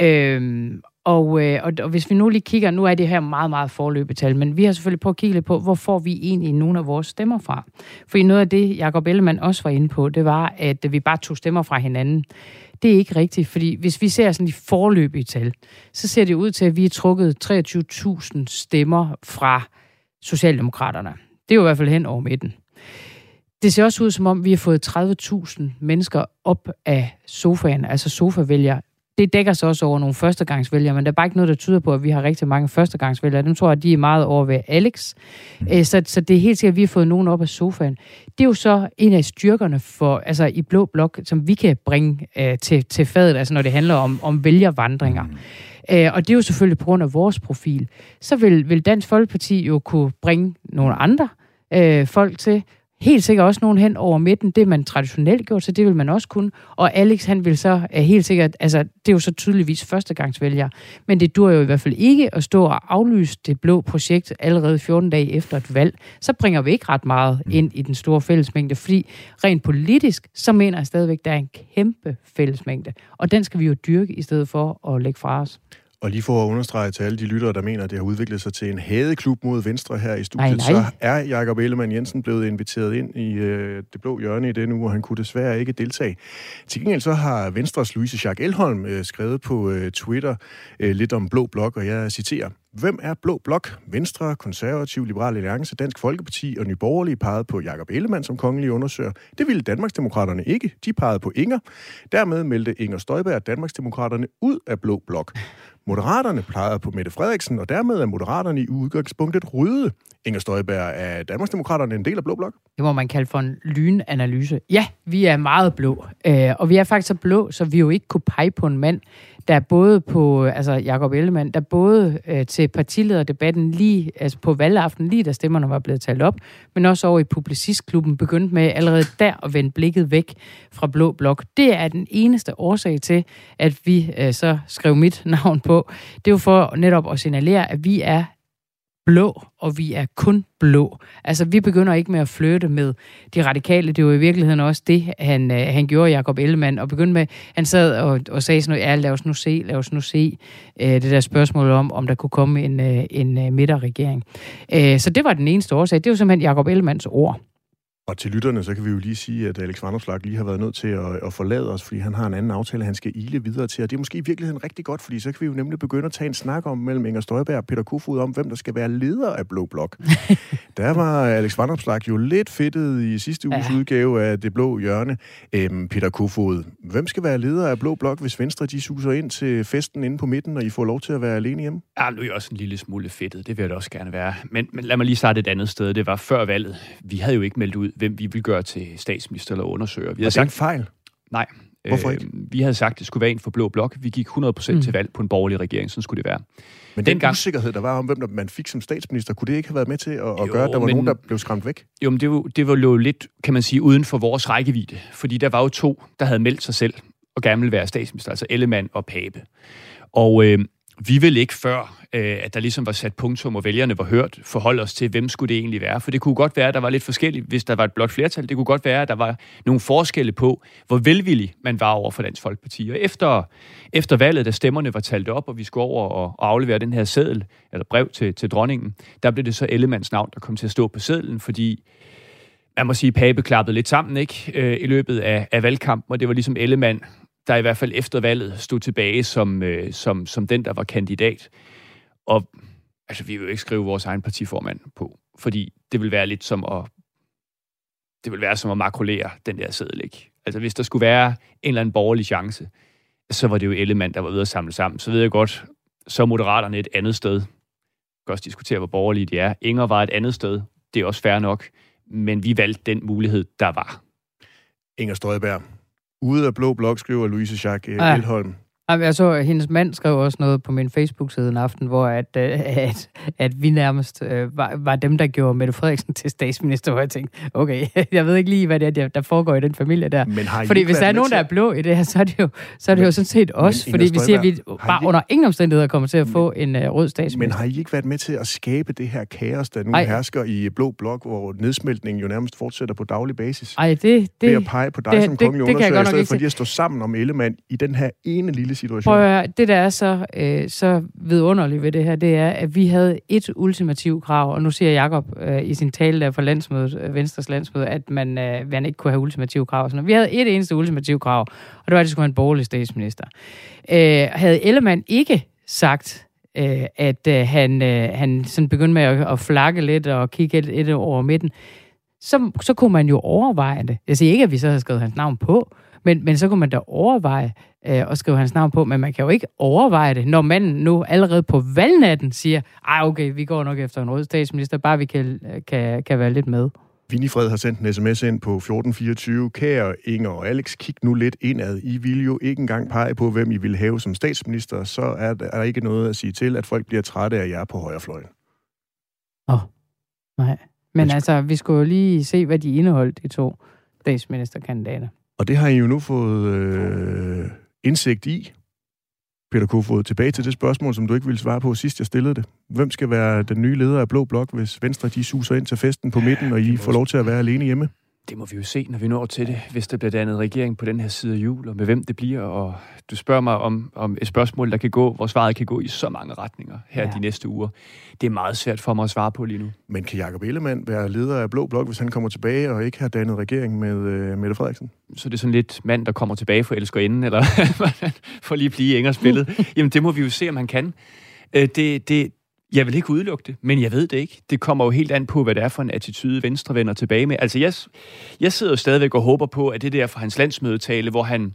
Øhm, og, øh, og, og hvis vi nu lige kigger, nu er det her meget, meget forløbetal, men vi har selvfølgelig prøvet at kigge lidt på, hvor får vi egentlig nogle af vores stemmer fra? For noget af det, Jacob Ellemann også var inde på, det var, at vi bare tog stemmer fra hinanden. Det er ikke rigtigt, fordi hvis vi ser sådan de forløbige tal, så ser det ud til, at vi har trukket 23.000 stemmer fra Socialdemokraterne. Det er jo i hvert fald hen over midten. Det ser også ud, som om vi har fået 30.000 mennesker op af sofaen, altså sofavælgere, det dækker sig også over nogle førstegangsvælgere, men der er bare ikke noget, der tyder på, at vi har rigtig mange førstegangsvælgere. Dem tror jeg, de er meget over ved Alex. Mm. Øh, så, så det er helt sikkert, at vi har fået nogen op af sofaen. Det er jo så en af styrkerne for, altså i Blå Blok, som vi kan bringe uh, til, til fadet, altså når det handler om, om vælgervandringer. Mm. Uh, og det er jo selvfølgelig på grund af vores profil. Så vil, vil Dansk Folkeparti jo kunne bringe nogle andre uh, folk til, helt sikkert også nogen hen over midten. Det man traditionelt gjort, så det vil man også kunne. Og Alex, han vil så er helt sikkert, altså det er jo så tydeligvis førstegangsvælger. Men det dur jo i hvert fald ikke at stå og aflyse det blå projekt allerede 14 dage efter et valg. Så bringer vi ikke ret meget ind i den store fællesmængde, fordi rent politisk, så mener jeg stadigvæk, der er en kæmpe fællesmængde. Og den skal vi jo dyrke i stedet for at lægge fra os. Og lige for at understrege til alle de lyttere, der mener, at det har udviklet sig til en hadeklub mod Venstre her i studiet, nej, nej. så er Jakob Ellemann Jensen blevet inviteret ind i øh, det blå hjørne i denne uge, og han kunne desværre ikke deltage. Til gengæld så har Venstres Louise Jacques Elholm øh, skrevet på øh, Twitter øh, lidt om Blå Blok, og jeg citerer. Hvem er Blå Blok? Venstre, Konservativ, Liberal Alliance, Dansk Folkeparti og Nye Borgerlige pegede på Jakob Ellemann som kongelig undersøger. Det ville Danmarksdemokraterne ikke. De pegede på Inger. Dermed meldte Inger Støjberg Danmarksdemokraterne ud af Blå Blok. Moderaterne plejede på Mette Frederiksen, og dermed er Moderaterne i udgangspunktet røde. Inger Støjberg, er Danmarksdemokraterne en del af Blå Blok? Det må man kalde for en lynanalyse. Ja, vi er meget blå, øh, og vi er faktisk så blå, så vi jo ikke kunne pege på en mand, der både på, altså Jakob Ellemann, der både øh, til partilederdebatten lige, altså på valgaften, lige da stemmerne var blevet talt op, men også over i Publicistklubben begyndte med allerede der at vende blikket væk fra Blå Blok. Det er den eneste årsag til, at vi øh, så skrev mit navn på. Det er jo for netop at signalere, at vi er blå, og vi er kun blå. Altså, vi begynder ikke med at flytte med de radikale. Det var i virkeligheden også det, han, øh, han gjorde, Jacob Ellemann, og begyndte med, han sad og, og sagde sådan noget, ja, lad os nu se, lad os nu se øh, det der spørgsmål om, om der kunne komme en, øh, en øh, midterregering. Øh, så det var den eneste årsag. Det var simpelthen Jacob Ellemanns ord. Og til lytterne, så kan vi jo lige sige, at Alex Vanderslag lige har været nødt til at, at forlade os, fordi han har en anden aftale, han skal ile videre til. Og det er måske i virkeligheden rigtig godt, fordi så kan vi jo nemlig begynde at tage en snak om mellem Inger Støjberg og Peter Kofod om, hvem der skal være leder af Blå Blok. der var Alex Vanderslag jo lidt fedtet i sidste uges ja. udgave af Det Blå Hjørne. Æm, Peter Kofod, hvem skal være leder af Blå Blok, hvis Venstre de suser ind til festen inde på midten, og I får lov til at være alene hjemme? Ja, nu er jeg også en lille smule fedtet. Det vil jeg da også gerne være. Men, men lad mig lige starte et andet sted. Det var før valget. Vi havde jo ikke meldt ud, hvem vi ville gøre til statsminister eller undersøger. Vi havde sagt, fejl? Nej. Hvorfor ikke? Øh, vi havde sagt, at det skulle være en for blå blok. Vi gik 100% mm. til valg på en borgerlig regering. Sådan skulle det være. Men den, den gang, usikkerhed, der var om, hvem der man fik som statsminister, kunne det ikke have været med til at, at jo, gøre, at der var men, nogen, der blev skræmt væk? Jo, men det var, det var jo lidt, kan man sige, uden for vores rækkevidde. Fordi der var jo to, der havde meldt sig selv og gerne ville være statsminister, altså Ellemann og Pape. Og øh, vi vil ikke før, øh, at der ligesom var sat punktum, og vælgerne var hørt, forholde os til, hvem skulle det egentlig være. For det kunne godt være, at der var lidt forskelligt, hvis der var et blot flertal. Det kunne godt være, at der var nogle forskelle på, hvor velvillig man var over for Dansk Folkeparti. Og efter, efter valget, da stemmerne var talt op, og vi skulle over og, og aflevere den her seddel, eller brev til, til dronningen, der blev det så Ellemands navn, der kom til at stå på sedlen, fordi man må sige, at Pape klappede lidt sammen ikke, øh, i løbet af, af valgkampen, og det var ligesom Ellemann, der i hvert fald efter valget stod tilbage som, øh, som, som den, der var kandidat. Og altså, vi vil jo ikke skrive vores egen partiformand på, fordi det vil være lidt som at det vil være som at makulere den der sædel, ikke? Altså, hvis der skulle være en eller anden borgerlig chance, så var det jo Ellemann, der var ude at samle sammen. Så ved jeg godt, så er Moderaterne et andet sted. Jeg kan også diskutere, hvor borgerlige de er. Inger var et andet sted. Det er også fair nok. Men vi valgte den mulighed, der var. Inger Støjberg, Ude af Blå Blok, skriver Louise Jacques ja. Elholm. Jeg så, at hendes mand skrev også noget på min Facebook-side en aften, hvor at, øh, at, at vi nærmest øh, var, var dem, der gjorde Mette Frederiksen til statsminister, hvor jeg tænkte, okay, jeg ved ikke lige, hvad det er, der foregår i den familie der. Men har I fordi hvis der er nogen, der er blå i det her, så er det jo, så er det men, jo sådan set os, fordi vi siger, at vi bare I... under ingen omstændigheder kommer til at få men, en uh, rød statsminister. Men har I ikke været med til at skabe det her kaos, der nu Ej. hersker i Blå Blok, hvor nedsmeltningen jo nærmest fortsætter på daglig basis? Ej, det... det ved at pege på dig det, som kongelig undersøger, i stedet for lige at stå sammen om Ellemann i den her ene lille situation. Prøv at det, der er så, øh, så vidunderligt ved det her, det er, at vi havde et ultimativt krav, og nu siger Jakob øh, i sin tale der for landsmødet, øh, Venstres landsmøde, at man, øh, man ikke kunne have ultimativt krav. Så vi havde et eneste ultimativt krav, og det var, at det skulle være en borgerlig statsminister. Øh, havde Ellemann ikke sagt, øh, at øh, han, øh, han sådan begyndte med at, at flakke lidt og kigge lidt, over midten, så, så kunne man jo overveje det. Jeg siger ikke, at vi så havde skrevet hans navn på, men, men så kunne man da overveje øh, at skrive hans navn på, men man kan jo ikke overveje det, når manden nu allerede på valgnatten siger, ej okay, vi går nok efter en rød statsminister, bare vi kan, kan, kan være lidt med. Winifred har sendt en sms ind på 1424. Kære Inger og Alex, kig nu lidt indad. I vil jo ikke engang pege på, hvem I vil have som statsminister, så er der ikke noget at sige til, at folk bliver trætte af jer på højrefløjen. Åh, oh, nej. Men altså, vi skulle jo lige se, hvad de indeholdt, de to statsministerkandidater. Og det har I jo nu fået øh, indsigt i. Peter Kofod, tilbage til det spørgsmål, som du ikke ville svare på sidst, jeg stillede det. Hvem skal være den nye leder af Blå Blok, hvis Venstre de suser ind til festen på midten, og I får lov til at være alene hjemme? Det må vi jo se, når vi når til det, hvis der bliver dannet regering på den her side af jul, og med hvem det bliver. Og du spørger mig om, om et spørgsmål, der kan gå, hvor svaret kan gå i så mange retninger her ja. de næste uger. Det er meget svært for mig at svare på lige nu. Men kan Jacob Ellemann være leder af Blå Blok, hvis han kommer tilbage og ikke har dannet regering med uh, Mette Frederiksen? Så det er sådan lidt mand, der kommer tilbage for elskerinden, eller for lige at blive i billede. Jamen, det må vi jo se, om han kan. Øh, det, det, jeg vil ikke udelukke det, men jeg ved det ikke. Det kommer jo helt an på, hvad det er for en attitude, Venstre vender tilbage med. Altså, jeg, jeg sidder jo stadigvæk og håber på, at det der fra hans landsmødetale, hvor han,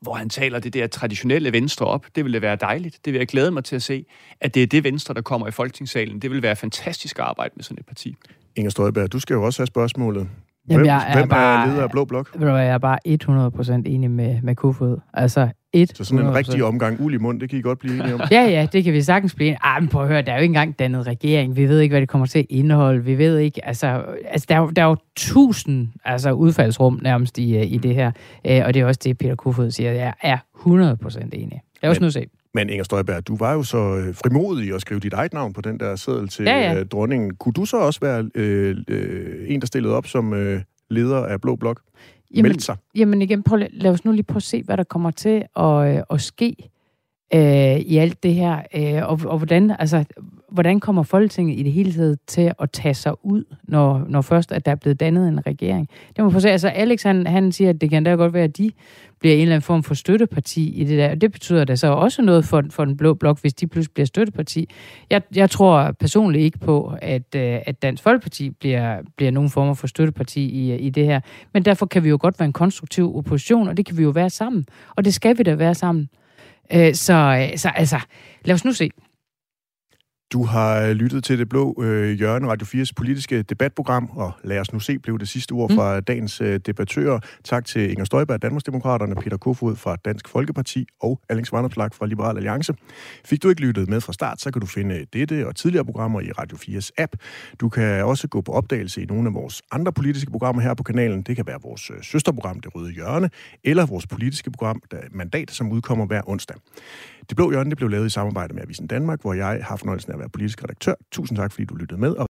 hvor han taler det der traditionelle Venstre op, det ville være dejligt. Det vil jeg glæde mig til at se, at det er det Venstre, der kommer i Folketingssalen. Det vil være fantastisk arbejde med sådan et parti. Inger Støjberg, du skal jo også have spørgsmålet. Hvem, Jamen, jeg er, hvem bare, er leder af Blå Blok? Jeg er bare 100% enig med, med Kofod. Altså, 100%. Så sådan en rigtig omgang uld i mund, det kan I godt blive enige om? ja, ja, det kan vi sagtens blive enige Ah, men prøv at høre, der er jo ikke engang dannet regering. Vi ved ikke, hvad det kommer til at indeholde. Vi ved ikke, altså, altså der, er jo, der er jo tusind altså, udfaldsrum nærmest i, i det her. Øh, og det er også det, Peter Kofod siger. Jeg er 100% enig. Lad os nu se. Men Inger Støjberg, du var jo så øh, frimodig at skrive dit eget navn på den der seddel til ja, ja. Øh, dronningen. Kunne du så også være øh, øh, en, der stillede op som øh, leder af Blå Blok? Jamen, sig? Jamen igen, prøv, lad os nu lige prøve at se, hvad der kommer til at, øh, at ske øh, i alt det her? Øh, og, og hvordan, altså, hvordan kommer Folketinget i det hele taget til at tage sig ud, når, når først at der er blevet dannet en regering? Det må få se. Altså, Alex han, han siger, at det kan da godt være, at de bliver en eller anden form for støtteparti i det der. Og det betyder da så også noget for, for den blå blok, hvis de pludselig bliver støtteparti. Jeg, jeg tror personligt ikke på, at, øh, at Dansk Folkeparti bliver, bliver nogen form for støtteparti i, i det her. Men derfor kan vi jo godt være en konstruktiv opposition, og det kan vi jo være sammen. Og det skal vi da være sammen. Øh, så, øh, så altså, lad os nu se. Du har lyttet til det blå øh, hjørne, Radio 4's politiske debatprogram, og lad os nu se, blev det sidste ord fra mm. dagens øh, debattører. Tak til Inger Støjberg, Danmarksdemokraterne, Peter Kofod fra Dansk Folkeparti og Alex Vanderslag fra Liberal Alliance. Fik du ikke lyttet med fra start, så kan du finde dette og tidligere programmer i Radio 4's app. Du kan også gå på opdagelse i nogle af vores andre politiske programmer her på kanalen. Det kan være vores øh, søsterprogram, Det Røde Hjørne, eller vores politiske program, Mandat, som udkommer hver onsdag. Det Blå Hjørne det blev lavet i samarbejde med Avisen Danmark, hvor jeg har fornøjelsen af at være politisk redaktør. Tusind tak, fordi du lyttede med. Og